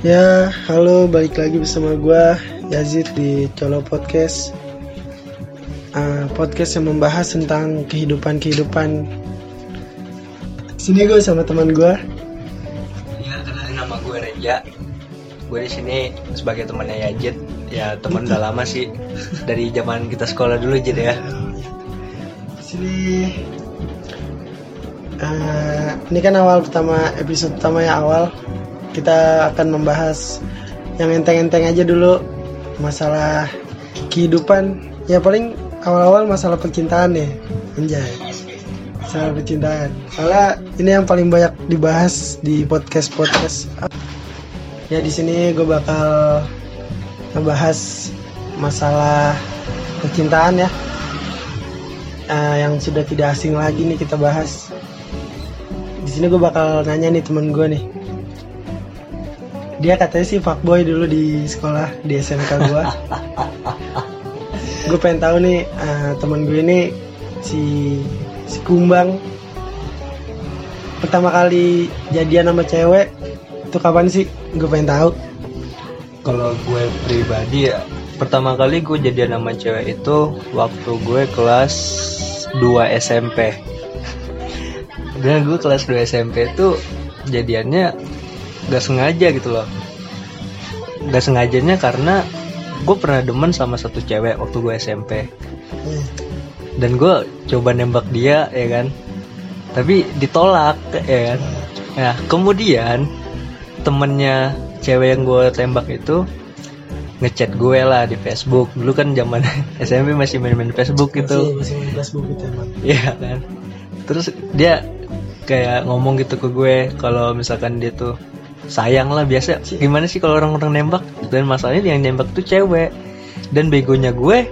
Ya, halo, balik lagi bersama gua Yazid di Colo Podcast. Uh, podcast yang membahas tentang kehidupan-kehidupan. Sini gue sama teman gua. Ya, kenalin nama gue Reja. Gue di sini sebagai temannya Yazid. Ya, teman udah lama sih. Dari zaman kita sekolah dulu Jid ya. Sini uh, ini kan awal pertama episode pertama ya awal kita akan membahas yang enteng-enteng aja dulu masalah kehidupan. Ya paling awal-awal masalah percintaan ya anjay. Masalah percintaan. Soalnya ini yang paling banyak dibahas di podcast podcast ya di sini gue bakal ngebahas masalah percintaan ya. Uh, yang sudah tidak asing lagi nih kita bahas. Di sini gue bakal nanya nih temen gue nih dia katanya sih fuckboy dulu di sekolah di SMK gue gue pengen tahu nih uh, teman gue ini si si Kumbang. Pertama kali jadian sama cewek itu kapan sih? Gue pengen tahu. Kalau gue pribadi ya, pertama kali gue jadian sama cewek itu waktu gue kelas 2 SMP. Dan gue kelas 2 SMP itu jadiannya gak sengaja gitu loh. Gak sengajanya karena gue pernah demen sama satu cewek waktu gue SMP. Dan gue coba nembak dia ya kan. Tapi ditolak ya kan. Nah kemudian temennya cewek yang gue tembak itu ngechat gue lah di Facebook dulu kan zaman SMP masih main-main Facebook gitu masih, masih main Facebook gitu Iya kan terus dia kayak ngomong gitu ke gue kalau misalkan dia tuh sayang lah biasa. Gimana sih kalau orang-orang nembak? Dan masalahnya yang nembak tuh cewek. Dan begonya gue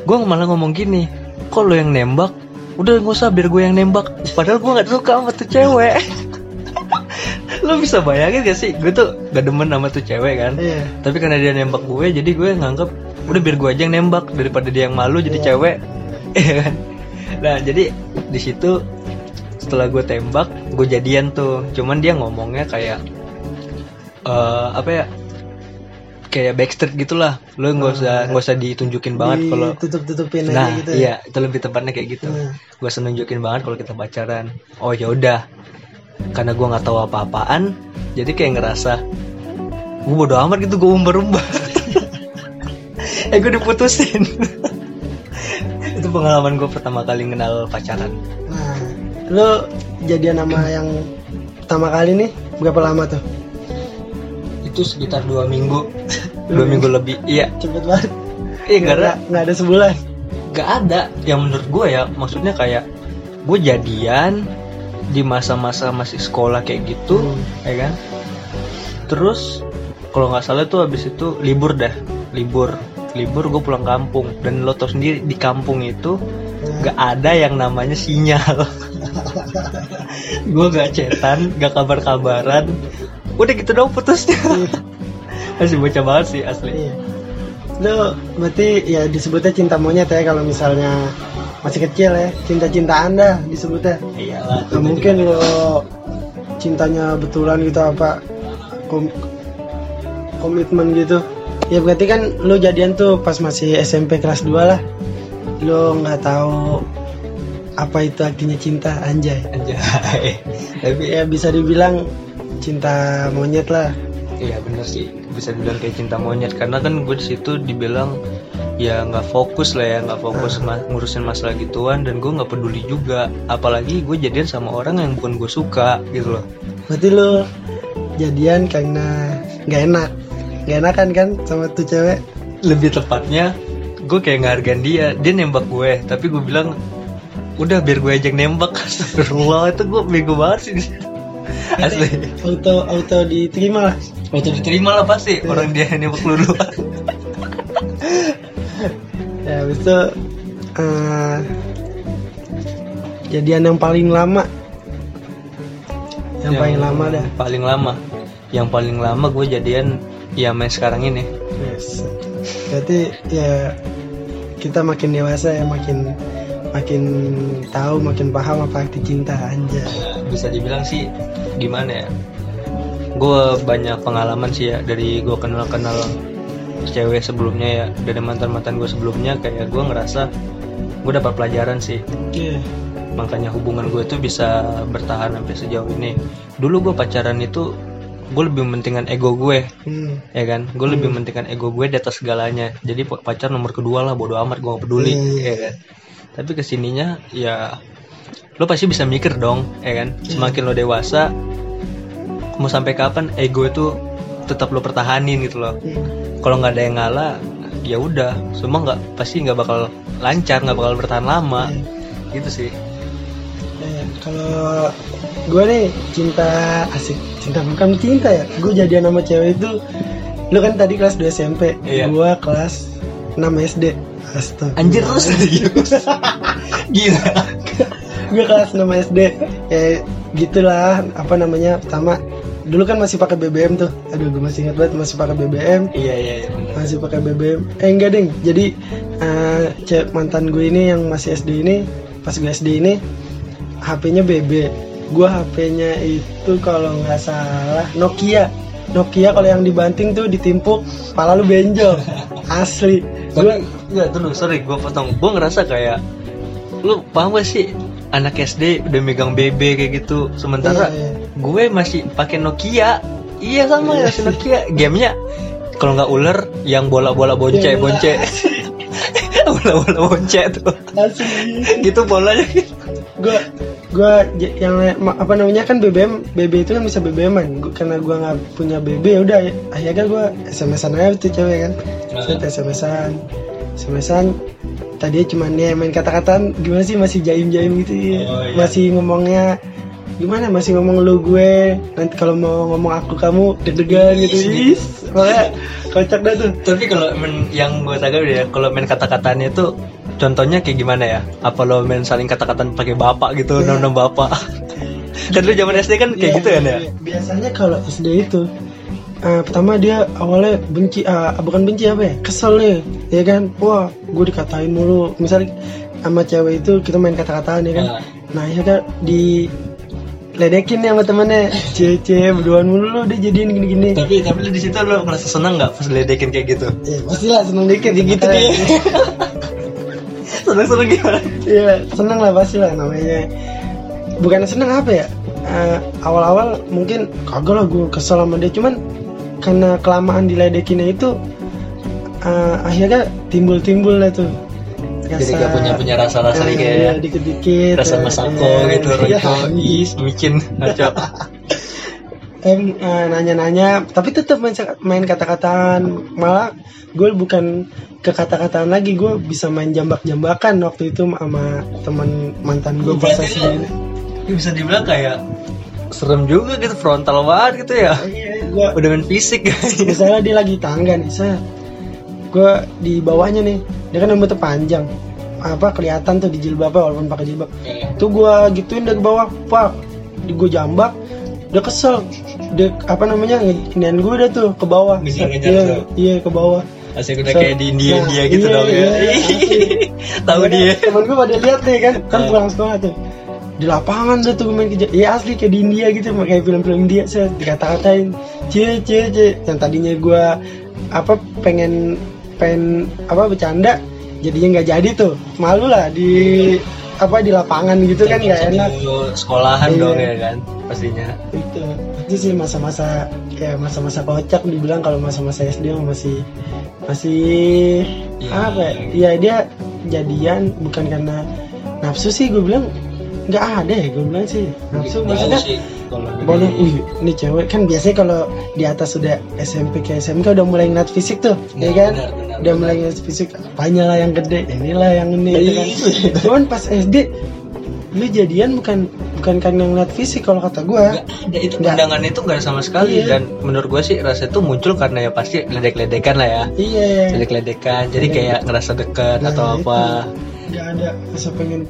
gue malah ngomong gini kok lo yang nembak? Udah gak usah biar gue yang nembak. Padahal gue nggak suka sama tuh cewek. Lo bisa bayangin gak sih? Gue tuh gak demen sama tuh cewek kan? Iya. Tapi karena dia nembak gue jadi gue nganggep udah biar gue aja yang nembak daripada dia yang malu jadi Iya. cewek. Iya kan? Nah jadi di situ setelah gue tembak gue jadian tuh. Cuman dia ngomongnya kayak eh apa ya kayak backstreet gitulah. Lo nggak usah nggak usah ditunjukin banget kalau tutup tutupin nah aja gitu ya? iya itu lebih tepatnya kayak gitu. Nah. gue usah nunjukin banget kalau kita pacaran. Oh ya udah. Karena gue nggak tahu apa-apaan jadi kayak ngerasa gue bodo amat gitu gue umbar-umbar. Eh gue diputusin. Itu pengalaman gue pertama kali kenal pacaran. Nah, lo jadian sama yang pertama kali nih berapa lama tuh? itu sekitar dua minggu. Dua minggu lebih iya. Cepet banget. iya karena nggak nggak ada sebulan. gak ada. Yang menurut gue ya maksudnya kayak gue jadian di masa-masa masih sekolah kayak gitu Hmm. ya kan? Terus kalau nggak salah tuh habis itu libur dah. Libur. Libur gue pulang kampung. Dan lo tau sendiri di kampung itu nggak ada yang namanya sinyal gue gak cetan gak kabar-kabaran udah gitu dong putusnya masih bocah banget sih asli Iya. Lo berarti ya disebutnya cinta monyet ya kalau misalnya masih kecil ya cinta-cinta anda disebutnya. iyalah Nggak mungkin lo cintanya betulan gitu apa kom- komitmen gitu. Ya berarti kan lo jadian tuh pas masih SMP kelas 2 lah. Lo nggak tahu apa itu artinya cinta anjay. anjay tapi Ya bisa dibilang cinta monyet lah. Iya bener sih bisa dibilang kayak cinta monyet karena kan gue di situ dibilang ya nggak fokus lah ya nggak fokus ma- ngurusin masalah gituan dan gue nggak peduli juga apalagi gue jadian sama orang yang bukan gue suka gitu loh Berarti lo jadian karena nggak enak. Nggak enakan kan sama tuh cewek? lebih tepatnya gue kayak ngehargain dia dia nembak gue tapi gue bilang udah biar gue aja yang nembak Astagfirullah itu gue bego banget sih asli Auto auto diterima lah. waktu diterima lah pasti orang dia yang nembak lu duluan Ya habis itu eh, jadian yang paling lama. Yang, paling lama dah. paling lama yang paling lama gue jadian ya main sekarang ini Yes. Berarti ya kita makin dewasa ya makin makin tahu makin paham apa arti cinta anjay. Bisa dibilang sih gimana ya? Gue banyak pengalaman sih ya dari gue kenal kenal cewek sebelumnya ya. Dari mantan mantan gue sebelumnya kayak gue ngerasa gue dapat pelajaran sih. Iya. makanya hubungan gue tuh bisa bertahan sampai sejauh ini. Dulu gue pacaran itu gue lebih mementingkan ego gue Hmm. ya kan? Gue lebih mementingkan ego gue di atas segalanya. Jadi pa- pacar nomor kedua lah bodo amat gue gak peduli Hmm. ya kan tapi ke sininya ya lo pasti bisa mikir dong ya kan? Semakin lo dewasa mau sampai kapan ego itu tetap lo pertahanin gitu loh. Hmm. kalau nggak ada yang ngalah ya udah. Semua nggak pasti nggak bakal lancar nggak bakal bertahan lama. Gitu sih. Kalau gue nih cinta asik. Cinta bukan cinta ya. Gue jadian sama cewek itu lu kan tadi kelas 2 SMP Iya. gue kelas 6 SD Astaga. anjir terus? Gila. Gue kelas 6 SD ya gitulah. Apa namanya? Pertama dulu kan masih pakai BBM tuh. Aduh gue masih ingat banget masih pakai BBM iya iya iya masih pakai BBM eh enggak deng jadi eh, cewek mantan gue ini yang masih SD ini pas gue SD ini HP-nya BB gue HP-nya itu kalau nggak salah Nokia Nokia kalau yang dibanting tuh ditimpuk pala lu benjol asli gue ya dulu sorry gue potong. Gue ngerasa kayak lu paham gak sih anak SD udah megang BB kayak gitu sementara Iya, iya. gue masih pakai Nokia. Iya sama ya si Nokia. Gamenya kalau nggak ular yang bola-bola bonce Iya, bonce. bola-bola bonce tuh. asli gitu bolanya. gue gue yang apa namanya kan BBM BB itu kan bisa BBM-an Gua- karena gue nggak punya BB ya udah akhirnya gue SMS-an aja tuh cewek kan Set SMS-an SMS-an tadi cuman dia main kata-kataan gimana sih masih jaim-jaim gitu ya. Oh, iya. masih ngomongnya gimana masih ngomong lu gue nanti kalau mau ngomong aku kamu deg-degan gitu is makanya kocak dah tuh Tapi kalau main yang gue tahu ya, kalau main kata-katanya itu contohnya kayak gimana ya? Apa lo main saling kata-kataan pakai bapak gitu, Iya. nom bapak? kan dulu zaman SD kan kayak Iya, gitu kan ya? iya. Biasanya kalau SD itu eh, pertama dia awalnya benci, ah, bukan benci apa ya, kesel nih, ya kan? Wah, gue dikatain mulu. Misalnya sama cewek itu kita main kata-kataan ya kan? Ah. Nah, ya kan di ledekin nih sama temennya cie-cie berduaan mulu lo udah jadiin gini-gini Tapi tapi lu di situ lo ngerasa seneng nggak pas ledekin kayak gitu? ya pastilah seneng dikit Kayak gitu Makanya- dia. Seneng-seneng gimana? Iya, seneng lah pasti lah namanya. Bukan seneng apa ya? Eh, awal-awal mungkin kagak lah gue kesel sama dia, cuman karena kelamaan diledekinnya itu eh, akhirnya timbul-timbul lah tuh. Jadi gak punya punya rasa-rasa eh, kayak iya, dikit-dikit. rasa eh, masako eh, gitu, iya, Rito, is, micin, ngaco. em eh, nanya-nanya tapi tetap main, main kata-kataan malah gue bukan ke kata-kataan lagi gue bisa main jambak-jambakan waktu itu sama teman mantan gue lo- Ini bisa dibilang kayak serem juga gitu, frontal banget gitu ya. Iya, gue Udah main fisik misalnya dia lagi tangga nih saya gue di bawahnya nih. Dia kan rambutnya panjang. Apa kelihatan tuh di jilbabnya walaupun pakai jilbab. Tuh gue gituin dari bawah pak di gue jambak dia kesel. Dia apa namanya nginian gue udah tuh ke bawah. Ngejar-ngejar iya tuh. iya ke bawah. Asik udah So, kayak di India nah, India gitu iya, dong ya. iya, asli. Tahu Makanya dia. temen gue pada lihat nih kan kan Iya. pulang sekolah tuh. Di lapangan tuh tuh gue main kejar. Iya asli kayak di India gitu kayak film-film India saya dikata-katain cie cie cie. Yang tadinya gue apa pengen pengen apa bercanda jadinya nggak jadi tuh malu lah di apa di lapangan gitu kan nggak enak Satu sekolahan Iya. dong ya kan pastinya. itu itu sih masa-masa ya masa-masa kocak dibilang kalau masa-masa SD masih masih Iya. apa ya ya dia jadian bukan karena nafsu sih gue bilang nggak ada ya gue bilang sih nafsu maksudnya boleh wih ini cewek kan biasanya kalau di atas sudah SMP ke SMK udah mulai ngeliat fisik tuh ya Benar, kan benar, benar, udah mulai ngeliat fisik apanya lah yang gede inilah yang ini gitu kan. Iya. cuman pas SD lu jadian bukan bukan karena ngeliat fisik kalau kata gue ada itu Nggak. pandangan itu ada sama sekali Iya. dan menurut gue sih rasa itu muncul karena ya pasti ledek-ledekan lah ya iya ledek-ledekan jadi Iya. kayak ngerasa dekat Nah, atau itu. apa nggak ada rasa pengen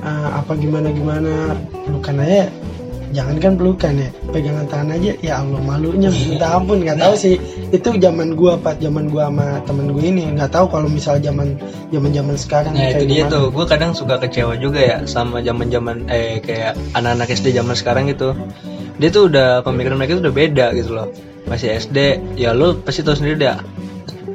ah, apa gimana gimana pelukan aja jangan kan pelukan ya. Pegangan tangan aja ya Allah malunya. Minta ampun nggak tahu sih. Itu zaman gua apa zaman gua sama temen gue ini. Nggak tahu kalau misal zaman zaman zaman sekarang Nah itu dia gimana. tuh, gue kadang suka kecewa juga ya sama zaman zaman eh kayak anak-anak SD zaman sekarang gitu. dia tuh udah pemikiran mereka tuh udah beda gitu loh. Masih SD ya lo pasti tahu sendiri dah.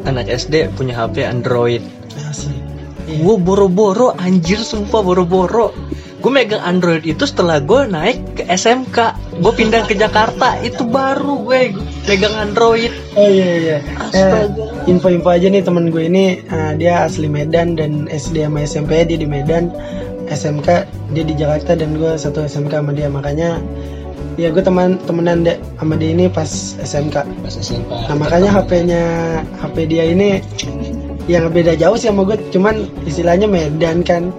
Anak SD punya HP Android. Asli Iya. gue boro-boro anjir sumpah boro-boro gue megang Android itu setelah gue naik ke SMK gue pindah ke Jakarta. Itu baru gue megang Android. Oh iya iya. Astaga. Eh, info-info aja nih temen gue ini. Eh, dia asli Medan dan SD sama SMP dia di Medan, SMK dia di Jakarta dan gue satu SMK sama dia. Makanya ya gue teman temenan deh sama dia ini pas SMK. pas SMP Nah makanya HP-nya HP dia ini yang beda jauh sih sama gue, cuman istilahnya Medan kan.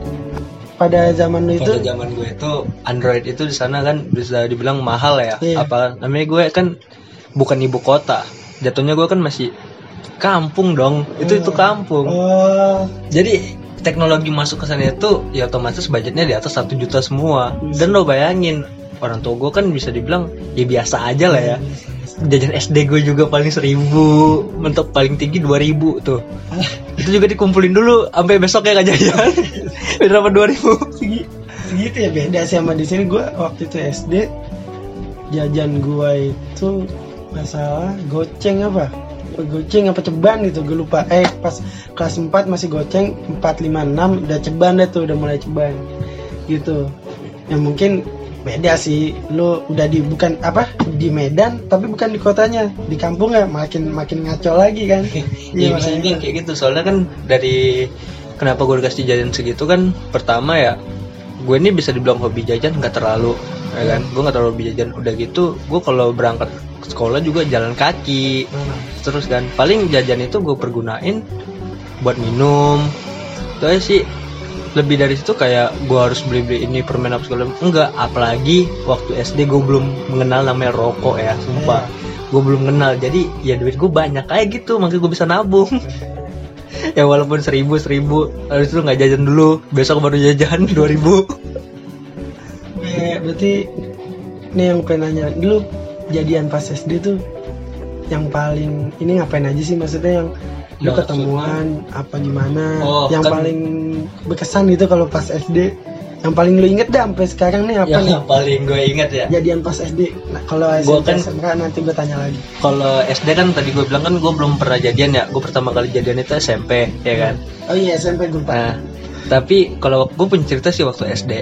Pada zaman lu itu? Pada zaman gue itu Android itu di sana kan bisa dibilang mahal ya. Iya. apa namanya gue kan bukan ibu kota. Jatuhnya gue kan masih kampung dong. Itu itu kampung. Oh, jadi teknologi masuk ke sana itu ya otomatis budgetnya di atas satu juta semua. Dan lo bayangin orang tua gue kan bisa dibilang ya biasa aja lah ya jajan SD gue juga paling seribu mentok paling tinggi dua ribu tuh. Itu juga dikumpulin dulu sampai besok ya gak jajan. Berapa dua ribu. Segi- segitu ya beda sih sama di sini. Gue waktu itu SD jajan gue itu masalah goceng apa? Goceng apa ceban gitu gue lupa. Eh pas kelas 4 masih goceng 4 5 6 udah ceban deh tuh udah mulai ceban. Gitu. Ya mungkin beda sih. Lu udah di bukan apa di Medan tapi bukan di kotanya. Di kampung ya makin makin ngaco lagi kan. Iya bisa dibilang kayak gitu. Soalnya kan dari kenapa gue dikasih jajan segitu kan pertama ya gue ini bisa dibilang hobi jajan nggak terlalu ya kan? Gue nggak terlalu hobi jajan. Udah gitu gue kalau berangkat sekolah juga jalan kaki Hmm. terus kan. Paling jajan itu gue pergunain buat minum. Itu aja sih lebih dari situ kayak gue harus beli beli ini permen apa segala enggak apalagi waktu SD gue belum mengenal namanya rokok ya sumpah. Gue belum kenal jadi ya duit gue banyak kayak gitu makanya gue bisa nabung. Ya walaupun seribu seribu habis itu nggak jajan dulu besok baru jajan dua ribu. Eh, berarti ini yang pengen nanya dulu jadian pas SD tuh yang paling ini ngapain aja sih? Maksudnya yang lu ketemuan apa gimana? Oh, yang kan- paling berkesan gitu kalau pas SD yang paling lu inget dah sampai sekarang nih apa nih? yang paling gue ingat ya? Jadian pas SD nah, kalau SMP kan- SMK nanti gue tanya lagi. kalau SD kan tadi gue bilang kan gue belum pernah jadian ya. Gue pertama kali jadian itu SMP ya kan? Oh iya SMP gue Nah, tapi kalau gue punya cerita sih waktu SD.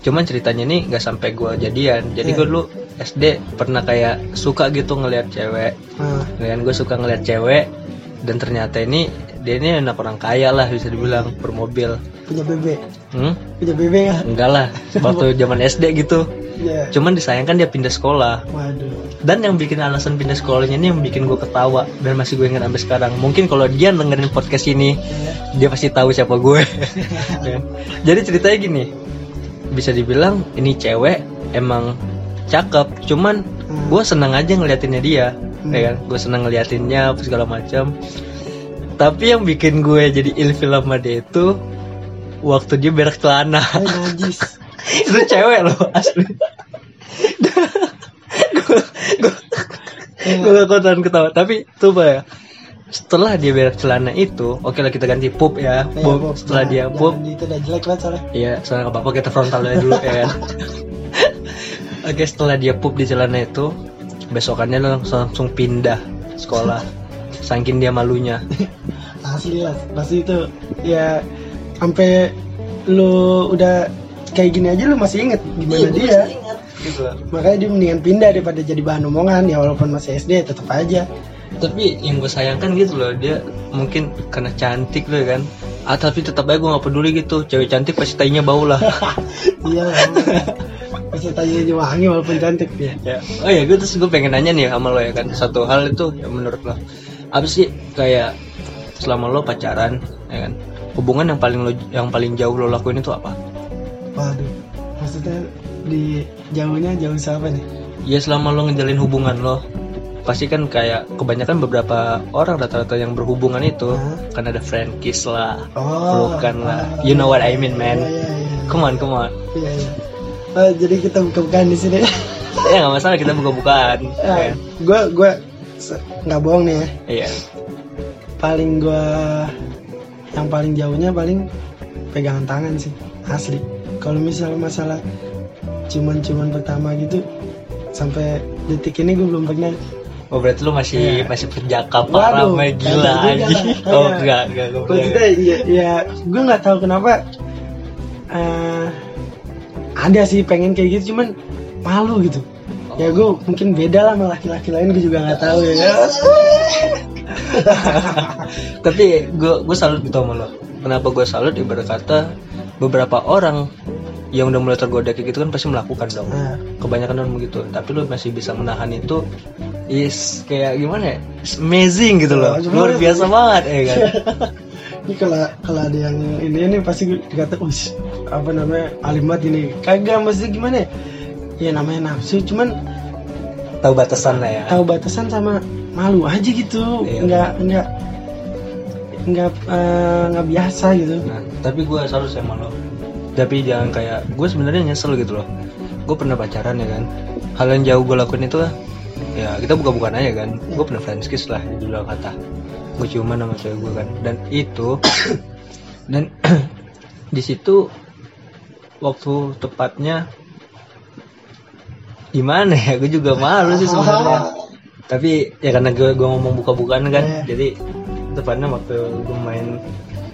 Cuman ceritanya nih nggak sampai gue jadian. Jadi Iya. gue dulu SD pernah kayak suka gitu ngelihat cewek. nah, Dan gue suka ngelihat cewek dan ternyata ini dia ini anak orang kaya lah bisa dibilang bermobil. punya BB Hmm? punya BB ya Enggak lah, waktu zaman SD gitu. iya Cuman disayangkan dia pindah sekolah. waduh Dan yang bikin alasan pindah sekolahnya ini yang bikin gue ketawa dan masih gue ingat sampai sekarang. Mungkin kalau dia dengerin podcast ini, Iya. dia pasti tahu siapa gue. Jadi ceritanya gini, bisa dibilang ini cewek emang cakep, cuman Hmm. gue senang aja ngeliatinnya dia, Hmm. ya kan? Gue senang ngeliatinnya apa segala macam. Tapi yang bikin gue jadi ilfil sama dia itu waktu dia berak celana. Itu cewek loh asli. gue gak kuat tahan ketawa tapi tuh Pak, ya setelah dia berak celana itu oke lah kita ganti pup ya Iya, pup Bob. setelah Jangan- dia pup itu udah jelek banget soalnya Iya, soalnya nggak apa-apa kita frontal aja dulu ya kan. Oke, setelah dia pup di celana itu, besokannya langsung langsung pindah sekolah. Saking dia malunya. asli lah pasti itu ya sampai lu udah kayak gini aja lu masih inget gimana dia Gitu. makanya dia mendingan pindah daripada jadi bahan omongan ya walaupun masih SD tetap aja Tapi yang gue sayangkan gitu loh, dia mungkin karena cantik loh kan. Ah tapi tetap aja gue gak peduli gitu. Cewek cantik pasti tainya bau lah. iya masih tanya aja wangi walaupun cantik dia ya. Oh ya, gue terus gue pengen nanya nih sama lo ya kan. Satu hal itu yang menurut lo apa sih kayak selama lo pacaran ya kan hubungan yang paling lo yang paling jauh lo lakuin itu apa? waduh maksudnya di jauhnya jauh siapa nih Ya selama lo ngejalin hubungan lo pasti kan kayak kebanyakan beberapa orang rata-rata yang berhubungan itu Hah? kan ada friend kiss lah, oh pelukan lah. ah, You know what I mean, man. iya, iya, Come on, come on. iya, iya. Oh, jadi kita buka-bukaan di sini Ya nggak masalah kita buka-bukaan. ya. gue gue nggak bohong nih ya Iya. paling gua yang paling jauhnya paling pegangan tangan sih asli kalau misalnya masalah cuman-cuman pertama gitu sampai detik ini gue belum pernah Oh berarti lu masih Iya. masih penjaka parah Waduh, gila aja. kagak. Oh enggak enggak gue maksudnya ya, ya gue nggak tahu kenapa eh, ada sih pengen kayak gitu cuman malu gitu ya gue mungkin beda lah sama laki-laki lain gue juga nggak tahu ya Tapi gue gue salut gitu sama lo. Kenapa gue salut? Ibarat kata beberapa orang yang udah mulai tergoda kayak gitu kan pasti melakukan dong. nah, Kebanyakan orang begitu. Tapi lo masih bisa menahan itu is kayak gimana ya? Amazing gitu loh. Ya, cuma- Luar biasa banget ya kan. ini kalau kalau ada yang ini ini pasti dikata wis apa namanya alimat ini kagak maksudnya gimana ya ya namanya nafsu cuman Tahu batasan lah ya. tahu batasan sama malu aja gitu Iya. nggak nggak nggak eh, nggak biasa gitu Nah, tapi gue salut sama lo. Tapi jangan kayak gue sebenarnya nyesel gitu loh. Gue pernah pacaran ya kan. Hal yang jauh gue lakuin itu ya kita buka-bukaan aja kan. Gue pernah friends kiss lah di dalam kata. Gue ciuman sama cewek gue kan. Dan itu dan di situ waktu tepatnya gimana ya? Gue juga malu sih sebenarnya. Tapi ya karena gue gue ngomong buka-bukaan kan, Iya. jadi tepatnya waktu gue main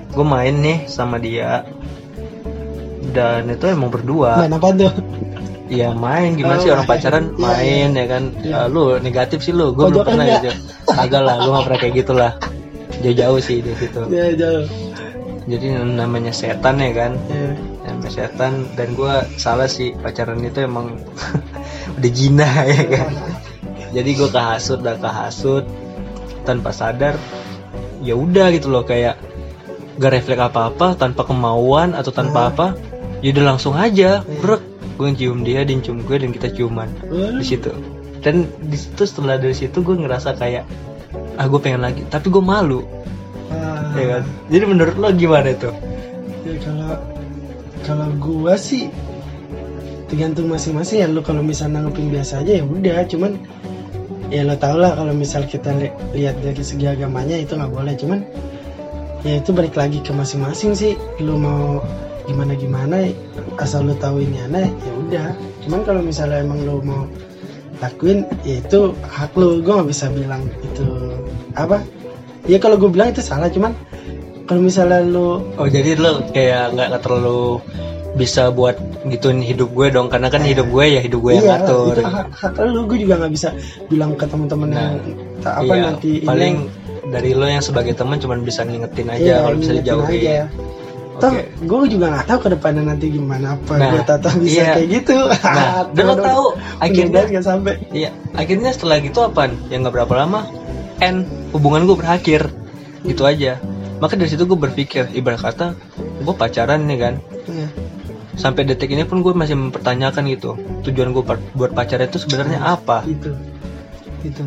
gue main nih sama dia dan itu emang berdua main apa tuh ya main gimana Oh, sih orang main. pacaran Iya, main ya kan Iya. Ah, lu negatif sih lu gue belum pernah gitu agak lah gue gak pernah kayak gitulah jauh-jauh sih di situ. Ya jauh. Jadi namanya setan ya kan? Ya. namanya setan. Dan gue salah sih pacaran itu emang udah jina ya kan? Jadi gue kehasut dah kehasut tanpa sadar ya udah gitu loh kayak gak refleks apa-apa tanpa kemauan atau tanpa Ah. apa ya udah langsung aja Iya. brek. Gue cium dia dia cium gue dan kita ciuman. Di situ. Dan di situ setelah dari situ gue ngerasa kayak ah gue pengen lagi. Tapi gue malu. Ah, ya kan? Jadi menurut lo gimana itu? Ya kalau kalau gua sih tergantung masing-masing ya. Lu kalau misal nanggepin biasa aja ya udah. Cuman ya lo tau lah kalau misal kita li- lihat dari segi agamanya itu nggak boleh. Cuman ya itu balik lagi ke masing-masing sih. Lu mau gimana gimana asal lu tahu ini aneh ya udah. Cuman kalau misalnya emang lu mau lakuin ya itu hak lu gue nggak bisa bilang itu apa ya kalau gue bilang itu salah cuman kalau misalnya lu Oh jadi lo kayak nggak terlalu bisa buat gituin hidup gue dong karena kan hidup gue ya hidup gue yang iya, ngatur. itu hak, hak lu gue juga nggak bisa bilang ke teman-teman Nah, yang tak apa iya, nanti ini paling yang- dari lo yang sebagai teman cuma bisa ngingetin aja iya, kalau bisa dijauhin. aja. Toh, Oke. gue juga nggak tahu ke depannya nanti gimana apa Nah, gue tata bisa iya. kayak gitu. Nah, dan lo tahu akhirnya nggak sampai. Iya, akhirnya setelah gitu apaan? Yang nggak berapa lama, end hubungan gue berakhir, gitu aja. Maka dari situ gue berpikir, ibarat kata, gue pacaran nih kan, Iya. sampai detik ini pun gue masih mempertanyakan gitu, tujuan gue buat pacaran itu sebenarnya apa? Itu, itu.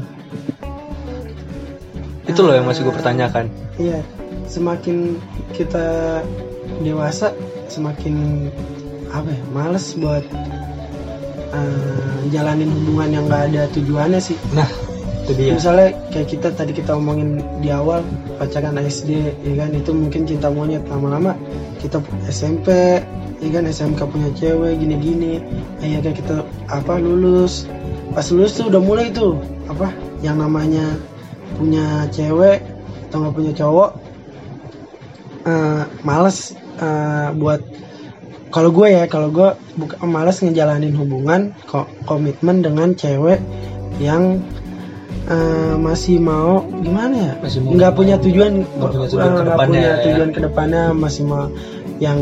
Itu loh yang masih gue pertanyakan. Iya, semakin kita dewasa, semakin apa ya, males buat eh, jalanin hubungan yang nggak ada tujuannya sih. Nah, itu dia. Misalnya kayak kita tadi kita omongin di awal pacaran SD, ya kan itu mungkin cinta monyet lama-lama kita SMP, ya kan SMK punya cewek gini-gini, akhirnya kita apa lulus, pas lulus tuh udah mulai tuh apa yang namanya punya cewek atau nggak punya cowok, eh, males eh, buat kalau gue ya kalau gue bukan males ngejalanin hubungan ko- komitmen dengan cewek yang eh, masih mau gimana ya Masih mau- nggak punya tujuan nggak punya tujuan eh, ke nggak depannya punya ya. tujuan masih mau yang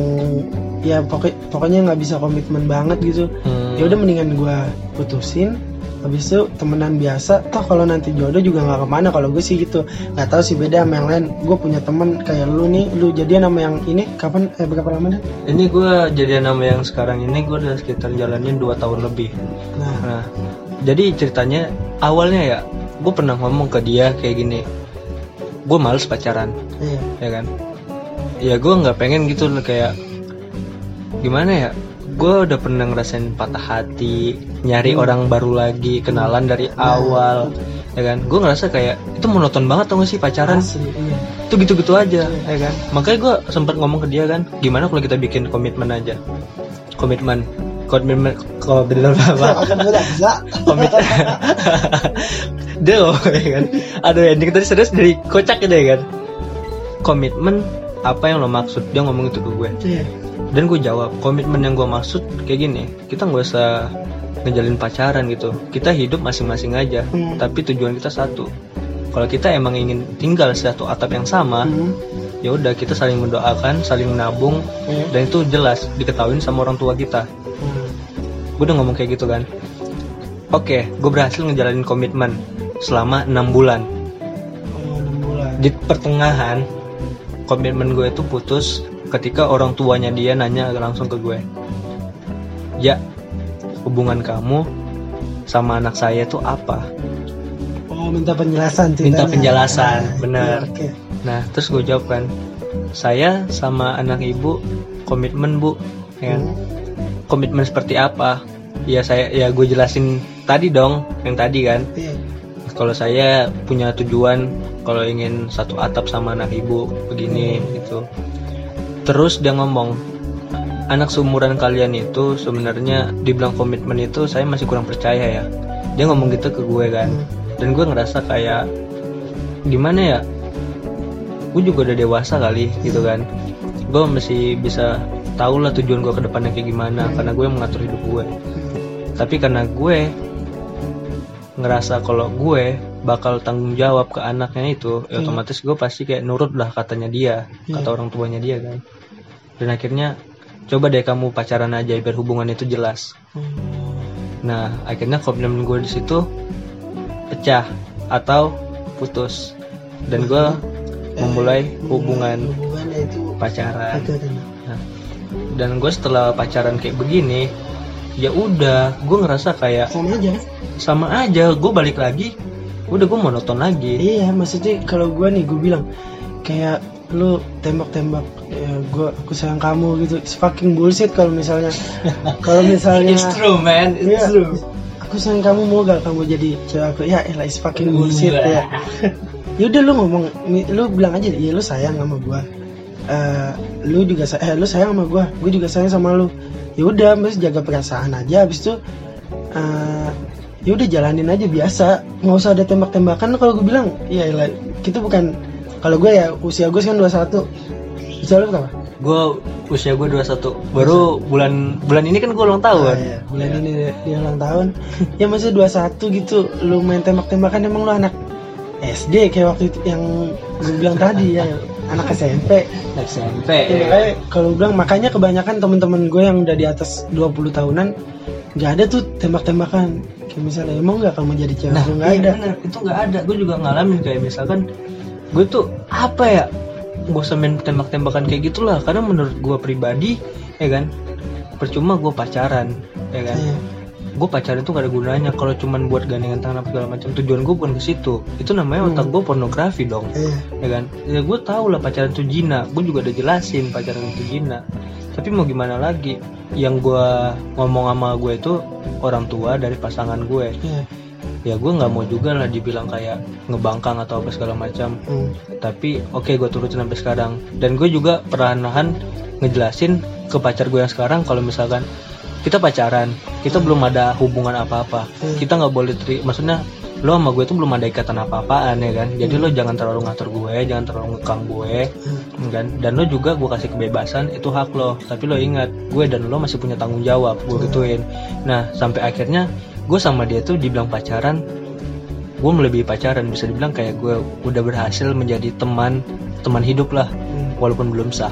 ya pokok pokoknya nggak bisa komitmen banget gitu Hmm. ya udah mendingan gue putusin habis itu temenan biasa toh kalau nanti jodoh juga nggak ke mana kalau gue sih gitu. Nggak tahu sih beda sama yang lain. Gue punya temen kayak lu nih lu jadian sama yang ini? Kapan? Eh berapa lama dah Ini gue jadian nama yang sekarang ini gue udah sekitar jalanin 2 tahun lebih. nah. Nah, jadi ceritanya awalnya ya, gue pernah ngomong ke dia kayak gini, gue males pacaran, iya. Ya kan? Ya gue nggak pengen gitu kayak gimana ya? Gue udah pernah ngerasain patah hati, nyari Hmm. orang baru lagi, kenalan dari awal, ya kan? Gue ngerasa kayak itu monoton banget tau gak sih pacaran? asli iya. Itu gitu-gitu aja, ya kan? Makanya gue sempat ngomong ke dia kan, gimana kalau kita bikin komitmen aja, komitmen. komitmen komitmen apa akan mudah bisa komit Duh, ya kan? Aduh ending tadi serius dari kocak ya kan? Komitmen apa yang lo maksud? Dia ngomong itu ke gue iya dan gue jawab komitmen yang gue maksud kayak gini kita nggak usah ngejalin pacaran gitu kita hidup masing-masing aja Hmm. tapi tujuan kita satu kalau kita emang ingin tinggal satu atap yang sama Hmm. ya udah kita saling mendoakan saling menabung Iya. dan itu jelas diketahui sama orang tua kita Hmm. gue udah ngomong kayak gitu kan oke gue berhasil ngejalanin komitmen selama enam bulan Oh, enam bulan di pertengahan komitmen gue itu putus ketika orang tuanya dia nanya langsung ke gue ya hubungan kamu sama anak saya itu apa oh minta penjelasan Minta penjelasan, Ah, bener. iya, oke nah terus gue jawab kan saya sama anak ibu komitmen bu ya kan? Hmm. komitmen seperti apa ya saya ya gue jelasin tadi dong yang tadi kan Iya. kalau saya punya tujuan kalau ingin satu atap sama anak ibu begini gitu terus dia ngomong anak seumuran kalian itu sebenarnya dibilang komitmen itu saya masih kurang percaya ya. Dia ngomong gitu ke gue kan. Dan gue ngerasa kayak gimana ya? Gue juga udah dewasa kali gitu kan. Gue masih bisa tahu lah tujuan gue ke depannya kayak gimana karena gue yang mengatur hidup gue. Tapi karena gue ngerasa kalau gue bakal tanggung jawab ke anaknya itu ya otomatis gue pasti kayak nurut lah katanya dia Hmm. kata orang tuanya dia kan. Dan akhirnya coba deh kamu pacaran aja biar hubungan itu jelas. Hmm. nah akhirnya komitmen gue di situ pecah atau putus. Dan gue memulai hubungan pacaran. Nah, dan gue setelah pacaran kayak begini ya udah gue ngerasa kayak sama aja. sama aja gue balik lagi udah gue monoton lagi. Iya maksudnya kalau gue nih gue bilang kayak lu tembak-tembak ya gue aku sayang kamu gitu. It's fucking bullshit kalau misalnya kalau misalnya it's true man. It's Iya, true. Aku sayang kamu mau gak kamu jadi cewek aku. Ya elah it's fucking bullshit ya. Yaudah lu ngomong lu bilang aja ya lu sayang sama gua. Eh, lu juga eh lu sayang sama gua gue juga sayang sama lu. Ya udah mas jaga perasaan aja habis itu eh ya udah jalanin aja biasa. Nggak usah ada tembak-tembakan. Kalau gue bilang ya kita bukan kalau gue ya usia gue kan 21 usia lu berapa? gue usia gue 21 baru bulan bulan ini kan gue ulang tahun. Ah, iya. bulan ini dia, ulang tahun. Ya masih 21 gitu lu main tembak-tembakan emang lu anak SD kayak waktu itu yang gue bilang tadi ya anak SMP SMP ya, makanya kalau bilang makanya kebanyakan temen-temen gue yang udah di atas 20 tahunan nggak ada tuh tembak-tembakan. Kayak misalnya emang nggak kamu jadi cewek? Nah nggak iya ada. bener, itu nggak ada. Gue juga ngalamin kayak misalkan gue tuh apa ya? Gue main tembak-tembakan kayak gitulah. Karena menurut gue pribadi ya kan? Percuma gue pacaran ya kan? Iya. Gue pacaran itu gak ada gunanya. Kalau cuman buat gandengan tangan apa segala macam tujuan gue bukan ke situ. Itu namanya otak gue pornografi dong. Iya. ya kan? Ya gue tahu lah pacaran itu jina. Gue juga udah jelasin pacaran itu jina. Tapi mau gimana lagi? Yang gue ngomong sama gue itu orang tua dari pasangan gue Iya. ya gue nggak mau juga lah dibilang kayak ngebangkang atau apa segala macam. Hmm. tapi oke gue turutin sampai sekarang. Dan gue juga perlahan-lahan ngejelasin ke pacar gue yang sekarang. Kalau misalkan kita pacaran kita belum ada hubungan apa-apa. Hmm. kita nggak boleh teri maksudnya lo sama gue tuh belum ada ikatan apa-apaan ya kan? Jadi lo jangan terlalu ngatur gue jangan terlalu ngekang gue Hmm. kan? Dan lo juga gue kasih kebebasan itu hak lo. Tapi lo ingat gue dan lo masih punya tanggung jawab gue gituin. Nah sampai akhirnya gue sama dia tuh dibilang pacaran gue melebihi pacaran. Bisa dibilang kayak gue udah berhasil menjadi teman teman hidup lah Hmm. walaupun belum sah.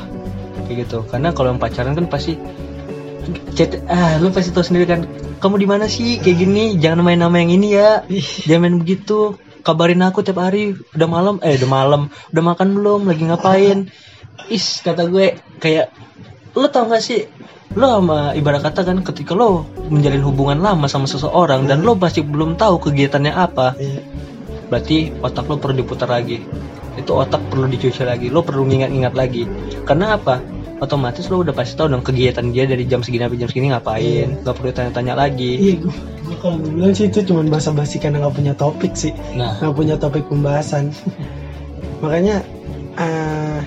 Kayak gitu. Karena kalau yang pacaran kan pasti chat ah lu pasti tahu sendiri kan kamu di mana sih? Kayak gini jangan main nama yang ini ya. Jangan main begitu. Kabarin aku tiap hari. Udah malam eh udah malam. Udah makan belum? Lagi ngapain? Is kata gue kayak lo tau gak sih? Lo sama ibarat kata kan ketika lo menjalin hubungan lama sama seseorang dan lo masih belum tahu kegiatannya apa Iya. berarti otak lo perlu diputar lagi. Itu otak perlu dicuci lagi. Lo perlu ngingat-ingat lagi. Karena apa otomatis lo udah pasti tahu dong kegiatan dia dari jam segini sampai jam segini ngapain nggak perlu tanya-tanya lagi Iya, gue, gue kalau gue bilang sih itu cuma basa-basi karena nggak punya topik sih, nah nggak punya topik pembahasan. Makanya eh,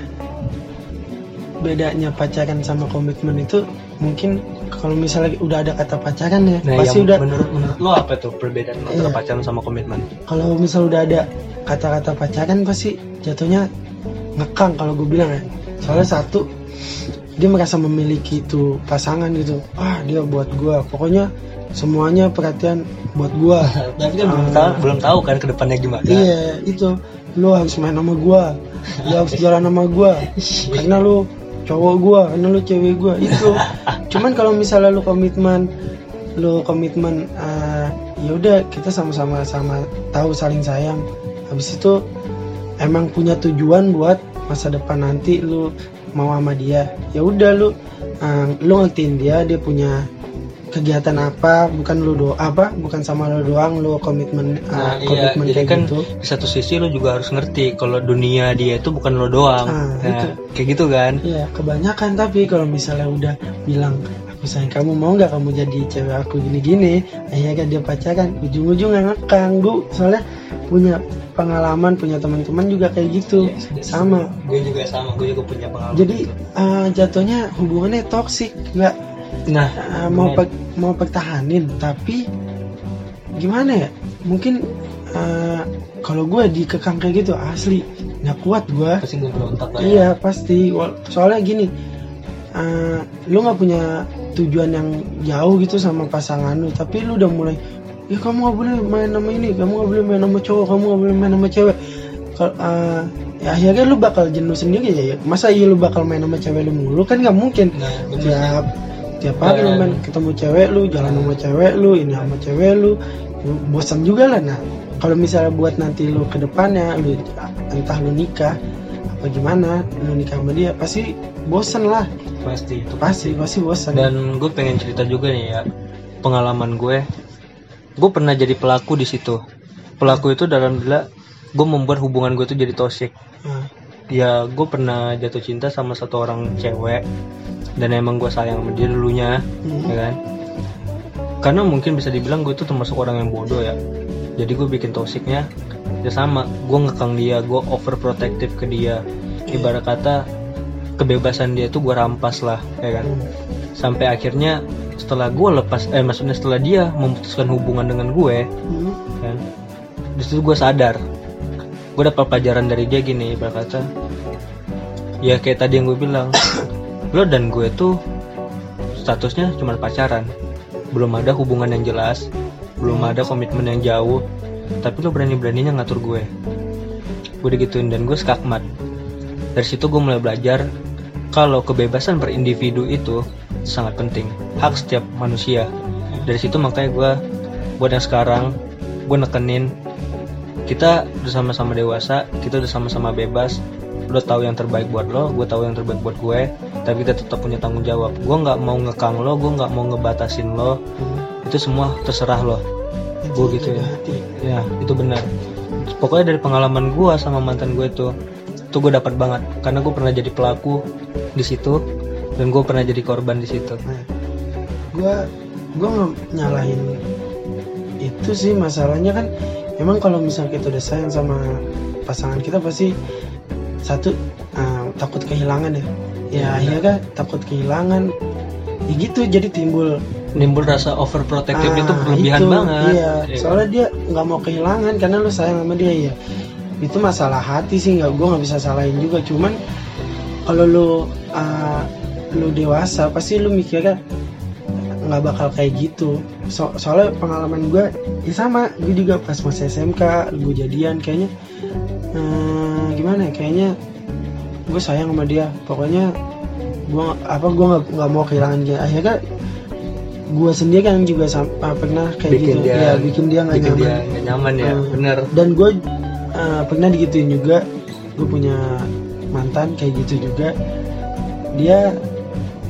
bedanya pacaran sama komitmen itu mungkin kalau misalnya udah ada kata pacaran ya Nah, pasti udah menurut menurut lo apa tuh perbedaan antara Iya. pacaran sama komitmen? kalau misal udah ada kata-kata pacaran pasti jatuhnya ngekang kalau gue bilang ya soalnya satu dia merasa memiliki itu pasangan gitu. Ah dia buat gue pokoknya semuanya perhatian buat gue Tapi kan belum Ah. tahu belum tahu kan ke depannya gimana. iya itu. Lu harus main sama gue lu harus jalan sama gue karena lu cowok gue karena lu cewek gue itu. Cuman kalau misalnya lu komitmen lu komitmen eh, ya udah kita sama-sama sama tahu saling sayang. Habis itu emang punya tujuan buat masa depan nanti lu mau sama dia ya udah lu eh, lu ngertiin dia dia punya kegiatan apa bukan lu do apa bukan sama lu doang lu komitmen eh, Nah, iya, komitmen jadi kayak kan gitu di satu sisi lo juga harus ngerti kalau dunia dia itu bukan lo doang. Ah, nah, itu. kayak gitu kan. Iya, kebanyakan tapi kalau misalnya udah bilang sayang kamu mau nggak kamu jadi cewek aku gini-gini, akhirnya kan dia pacaran, ujung-ujungnya ngekang bu, soalnya punya pengalaman, punya teman-teman juga kayak gitu, sama. Gue juga sama, gue juga punya pengalaman. Jadi eh, jatuhnya hubungannya toksik, nggak nah, eh, mau pe- mau pertahanin, tapi gimana ya? Mungkin eh, kalau gue dikekang kayak gitu asli nggak kuat gue. pasti gue berontak lah ya. Iya pasti. Soalnya gini, eh, lu nggak punya tujuan yang jauh gitu sama pasangan lu, tapi lu udah mulai, ya kamu nggak boleh main sama ini, kamu nggak boleh main sama cowok, kamu nggak boleh main sama cewek. Kalau eh, ya akhirnya lu bakal jenuh sendiri ya. ya. Masa iya lu bakal main sama cewek lu mulu kan nggak mungkin. Nah. Tiap tiap hari lu main ketemu cewek lu, jalan sama cewek lu, ini sama cewek lu, bosan juga lah. Nah, kalau misalnya buat nanti lu ke depannya, lu entah lu nikah apa gimana, lu nikah sama dia pasti bosan lah, pasti itu pasti pasti. bosan. dan gue pengen cerita juga nih ya pengalaman gue. Gue pernah jadi pelaku di situ. Pelaku itu dalam bila gue membuat hubungan gue tuh jadi toxic. Nah, ya gue pernah jatuh cinta sama satu orang cewek. Dan emang gue sayang sama dia dulunya hmm, ya kan? Karena mungkin bisa dibilang gue tuh termasuk orang yang bodoh ya. Jadi gue bikin toksiknya ya sama. Gue ngekang dia gue overprotective ke dia. Ibarat kata kebebasan dia tuh gue rampas lah ya kan? Sampai akhirnya setelah gue lepas eh maksudnya setelah dia memutuskan hubungan dengan gue hmm, kan? Di situ gue sadar gue dapat pelajaran dari dia gini ibarat kata ya kayak tadi yang gue bilang lo dan gue tuh statusnya cuma pacaran. Belum ada hubungan yang jelas belum ada komitmen yang jauh tapi lo berani beraninya ngatur gue gue digituin dan gue skakmat. Dari situ gue mulai belajar kalau kebebasan berindividu itu sangat penting. Hak setiap manusia. Dari situ makanya gue buat yang sekarang gue nekenin kita udah sama-sama dewasa kita udah sama-sama bebas. Lo tahu yang terbaik buat lo gue tahu yang terbaik buat gue tapi kita tetap punya tanggung jawab. Gue nggak mau ngekang lo gue nggak mau ngebatasin lo. Hmm. itu semua terserah lo. Gua gitu ya. hati. ya itu benar. Pokoknya dari pengalaman gue sama mantan gue itu itu gue dapat banget. Karena gue pernah jadi pelaku di situ dan gue pernah jadi korban di situ. Nah, gue gue nggak nyalahin itu sih masalahnya kan emang kalau misalnya kita udah sayang sama pasangan kita pasti satu eh, takut kehilangan ya. Ya akhirnya kan takut kehilangan. Ya gitu jadi timbul. Nimbul rasa overprotective itu Ah, berlebihan itu, banget. iya. Ya soalnya dia nggak mau kehilangan karena lu sayang sama dia ya itu masalah hati sih nggak gue nggak bisa salahin juga. Cuman kalau lu uh, lu dewasa pasti lu mikirnya nggak bakal kayak gitu. So- soalnya pengalaman gue ya sama. Gue juga pas masih SMK gue jadian kayaknya. Eh, gimana ya kayaknya gue sayang sama dia. Pokoknya gue apa gue nggak nggak mau kehilangan dia. Akhirnya gue sendiri kan juga sam- ah, pernah kayak bikin gitu. dia ya bikin dia nggak nyaman. dia nggak nyaman ya Hmm. bener dan gue uh, pernah digituin juga. Gue punya mantan kayak gitu juga. Dia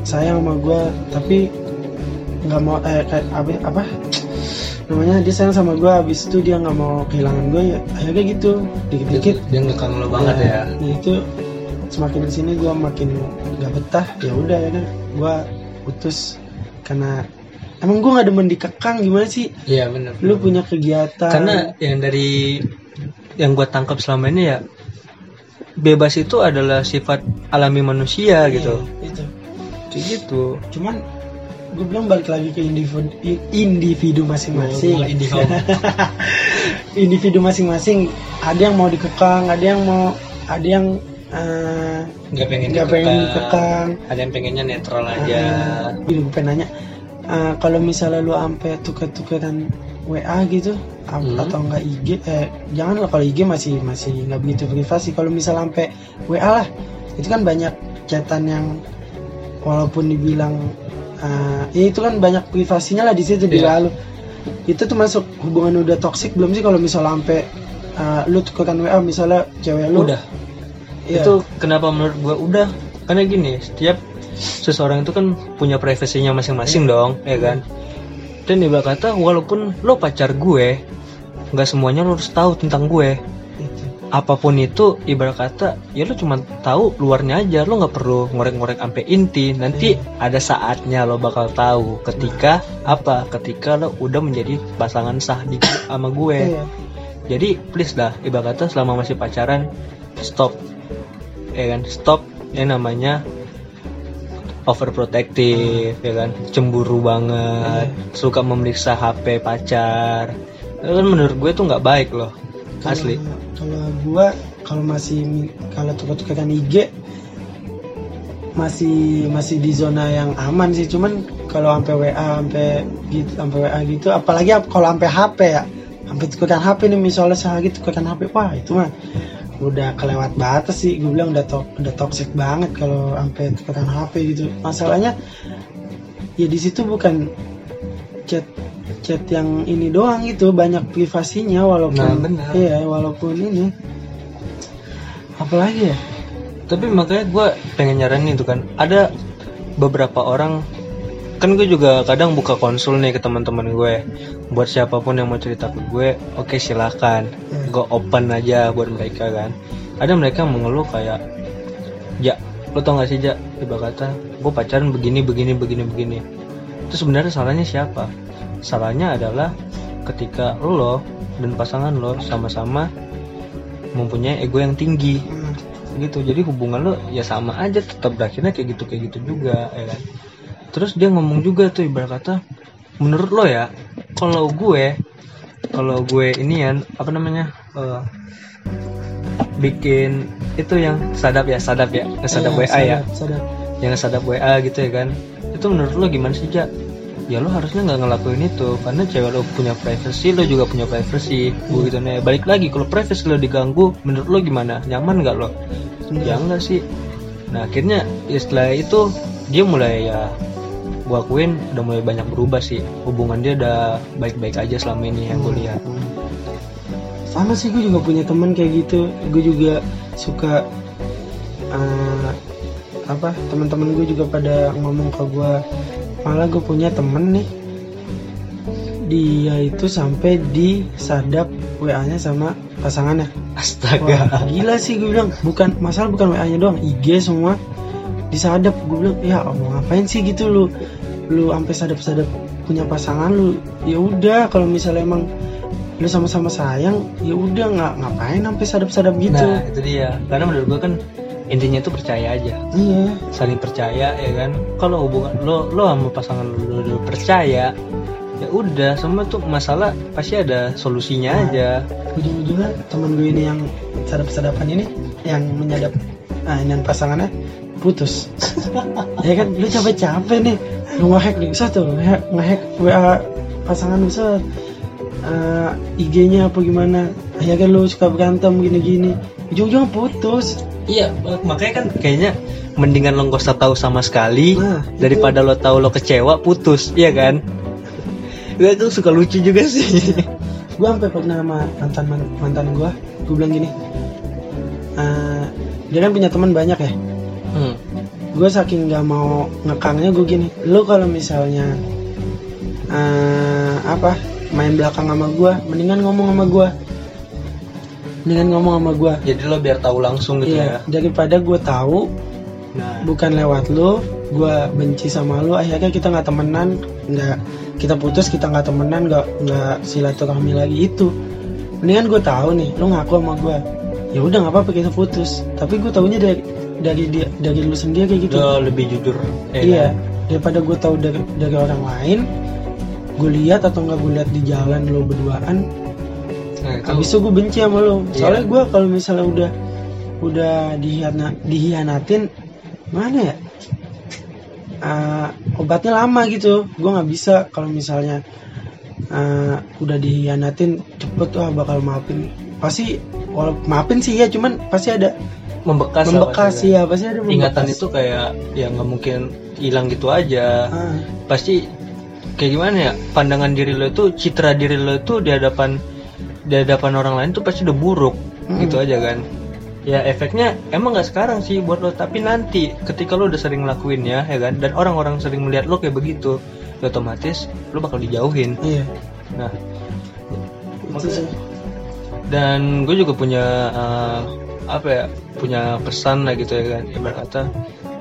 sayang sama gue tapi nggak mau eh kayak apa apa? Namanya dia sayang sama gue habis itu dia nggak mau kehilangan gue ya akhirnya gitu dikit-dikit. Dia ngekang lo banget ya, ya itu semakin ke sini gue makin gak betah ya udah ya kan. Gue putus karena emang gue nggak demen dikekang gimana sih? Iya bener. Lu punya kegiatan. Karena yang dari yang gue tangkap selama ini ya bebas itu adalah sifat alami manusia gitu. Iya, itu. Kayak gitu. Cuman gue bilang balik lagi ke individu individu masing-masing. Oh, individu. Masing-masing. Ada yang mau dikekang ada yang mau ada yang eh, nggak pengen nggak pengen dikekang. ada yang pengennya netral aja. Uh, gue pengen nanya uh, kalau misalnya lu ampe tuker-tukeran WA gitu. Hmm. atau enggak IG eh jangan lah kalau IG masih masih nggak begitu privasi. Kalau misalnya ampe WA lah itu kan banyak chatan yang walaupun dibilang uh, ya itu kan banyak privasinya lah di situ di Iya. WA lu. Itu tuh masuk hubungan udah toksik belum sih kalau misalnya ampe uh, lu tukeran WA misalnya cewek lu? Udah. Iya. itu kenapa menurut gua udah? Karena gini setiap seseorang itu kan punya privasinya masing-masing dong ya kan dan ibarat kata walaupun lo pacar gue nggak semuanya lo harus tahu tentang gue. Itu. apa pun itu ibarat kata ya lo cuma tahu luarnya aja. Lo nggak perlu ngorek-ngorek sampai inti. Nanti ada saatnya lo bakal tahu ketika apa ketika lo udah menjadi pasangan sah di sama gue. Iya. jadi please lah ibarat kata selama masih pacaran stop. Ya kan? Stop yang namanya overprotective ya kan? Cemburu banget suka memeriksa HP pacar. Itu kan menurut gue tuh nggak baik loh Kalau- asli. Kalau gua kalau masih kalau tuker-tukeran IG masih masih di zona yang aman sih. Cuman kalau sampai WA sampai gitu sampai WA gitu apalagi ap- kalau sampai HP ya. Sampai tukeran HP nih misalnya sehari tukeran HP wah itu mah udah kelewat batas sih. Gue bilang udah to- udah toxic banget kalau sampai tukeran HP gitu. Masalahnya ya di situ bukan chat chat yang ini doang gitu. Banyak privasinya walaupun Nah, benar. iya walaupun ini. Apalagi ya? Tapi makanya gue pengen nyaranin itu kan ada beberapa orang kan gue juga kadang buka konsul nih ke teman-teman gue buat siapa pun yang mau cerita ke gue oke silakan. Hmm. gue open aja buat mereka kan. Ada mereka yang mengeluh kayak ya lo tau gak sih ja? Iba kata gue pacaran begini begini begini begini. Itu sebenarnya salahnya siapa? Salahnya adalah ketika lo dan pasangan lo sama-sama mempunyai ego yang tinggi. Hmm. gitu. Jadi hubungan lo ya sama aja tetap berakhirnya kayak gitu kayak gitu juga ya kan terus dia ngomong juga tuh ibarat kata menurut lo ya kalau gue kalau gue ini ya apa namanya eh, bikin itu yang sadap ya sadap ya sadap Iya, WA ya. sadap, sadap. yang sadap WA gitu ya kan. Itu menurut lo gimana sih Ja? ya lo harusnya nggak ngelakuin itu karena cewek lo punya privacy lo juga punya privacy gue gitu nih balik lagi kalau privacy lo diganggu menurut lo gimana? Nyaman nggak lo? Ya enggak sih. Nah akhirnya ya setelah itu dia mulai ya gua akuin udah mulai banyak berubah sih. Hubungan dia udah baik-baik aja selama ini yang gue lihat sama sih gue juga punya teman kayak gitu. Gue juga suka eh, apa teman-teman gue juga pada ngomong ke gue malah gue punya temen nih. Dia itu sampai disadap WA-nya sama pasangannya. Astaga. Wah, gila sih gue bilang. Bukan masalah bukan WA-nya doang IG semua disadap. Gue bilang ya mau ngapain sih gitu lu? Lu sampai sadap-sadap punya pasangan lu. Ya udah kalau misalnya emang lu sama-sama sayang ya udah nggak ngapain sampai sadap-sadap gitu. Nah itu dia. Karena menurut gue kan intinya itu percaya aja. Iya. Saling percaya ya kan? Kalau hubungan lo lo sama pasangan lo, lo percaya ya udah semua tuh masalah pasti ada solusinya aja. ujung-ujungnya teman gue ini yang sadap-sadapan ini yang menyadap ah, ini pasangannya putus. Ya kan lu capek-capek nih. Lu ngehack nih satu ngehack, ngehack WA pasangan lu set Eh, IG-nya apa gimana? Akhirnya lu suka berantem gini-gini. Ujung-ujungnya putus. Iya makanya kan kayaknya mendingan lo gak usah tahu sama sekali Nah, itu. daripada lo tahu lo kecewa putus. Iya kan? Gue tuh suka lucu juga sih. Gue sampai pernah sama mantan mantan gue gue bilang gini eh, dia kan punya teman banyak ya. Hmm. gue saking nggak mau ngekangnya gue gini. Lu kalau misalnya eh, apa main belakang sama gue mendingan ngomong sama gue mendingan ngomong sama gue jadi lo biar tahu langsung gitu iya ya? daripada gue tahu nah. bukan lewat lu gue benci sama lu akhirnya kita nggak temenan nggak kita putus kita nggak temenan nggak nggak silaturahmi lagi itu. Mendingan gue tahu nih lu ngaku sama gue ya udah nggak apa-apa kita putus. Tapi gue tahunya dari dari dia dari lu sendiri kayak gitu. Lo lebih jujur ya iya kan? daripada gue tahu dari dari orang lain gue lihat atau nggak gue lihat di jalan lo berduaan Nah, itu habis itu gue benci sama lo Iya. soalnya gue kalau misalnya udah udah dihiana, dihianatin mana ya? Ah, obatnya lama gitu. Gue nggak bisa kalau misalnya ah, udah dihianatin cepet wah bakal maafin pasti walau maafin sih ya cuman pasti ada membekas membekas ya. pasti ada kan. ingatan membekas. itu kayak ya nggak mungkin hilang gitu aja. Ah, pasti kayak gimana ya pandangan diri lo itu citra diri lo itu di hadapan di hadapan orang lain tuh pasti udah buruk Mm. gitu aja kan. Ya efeknya emang nggak sekarang sih buat lo tapi nanti ketika lo udah sering ngelakuin ya ya kan dan orang-orang sering melihat lo kayak begitu ya otomatis lo bakal dijauhin. Iya. Nah itu sih dan gue juga punya eh, apa ya punya pesan lah gitu ya kan ibarat kata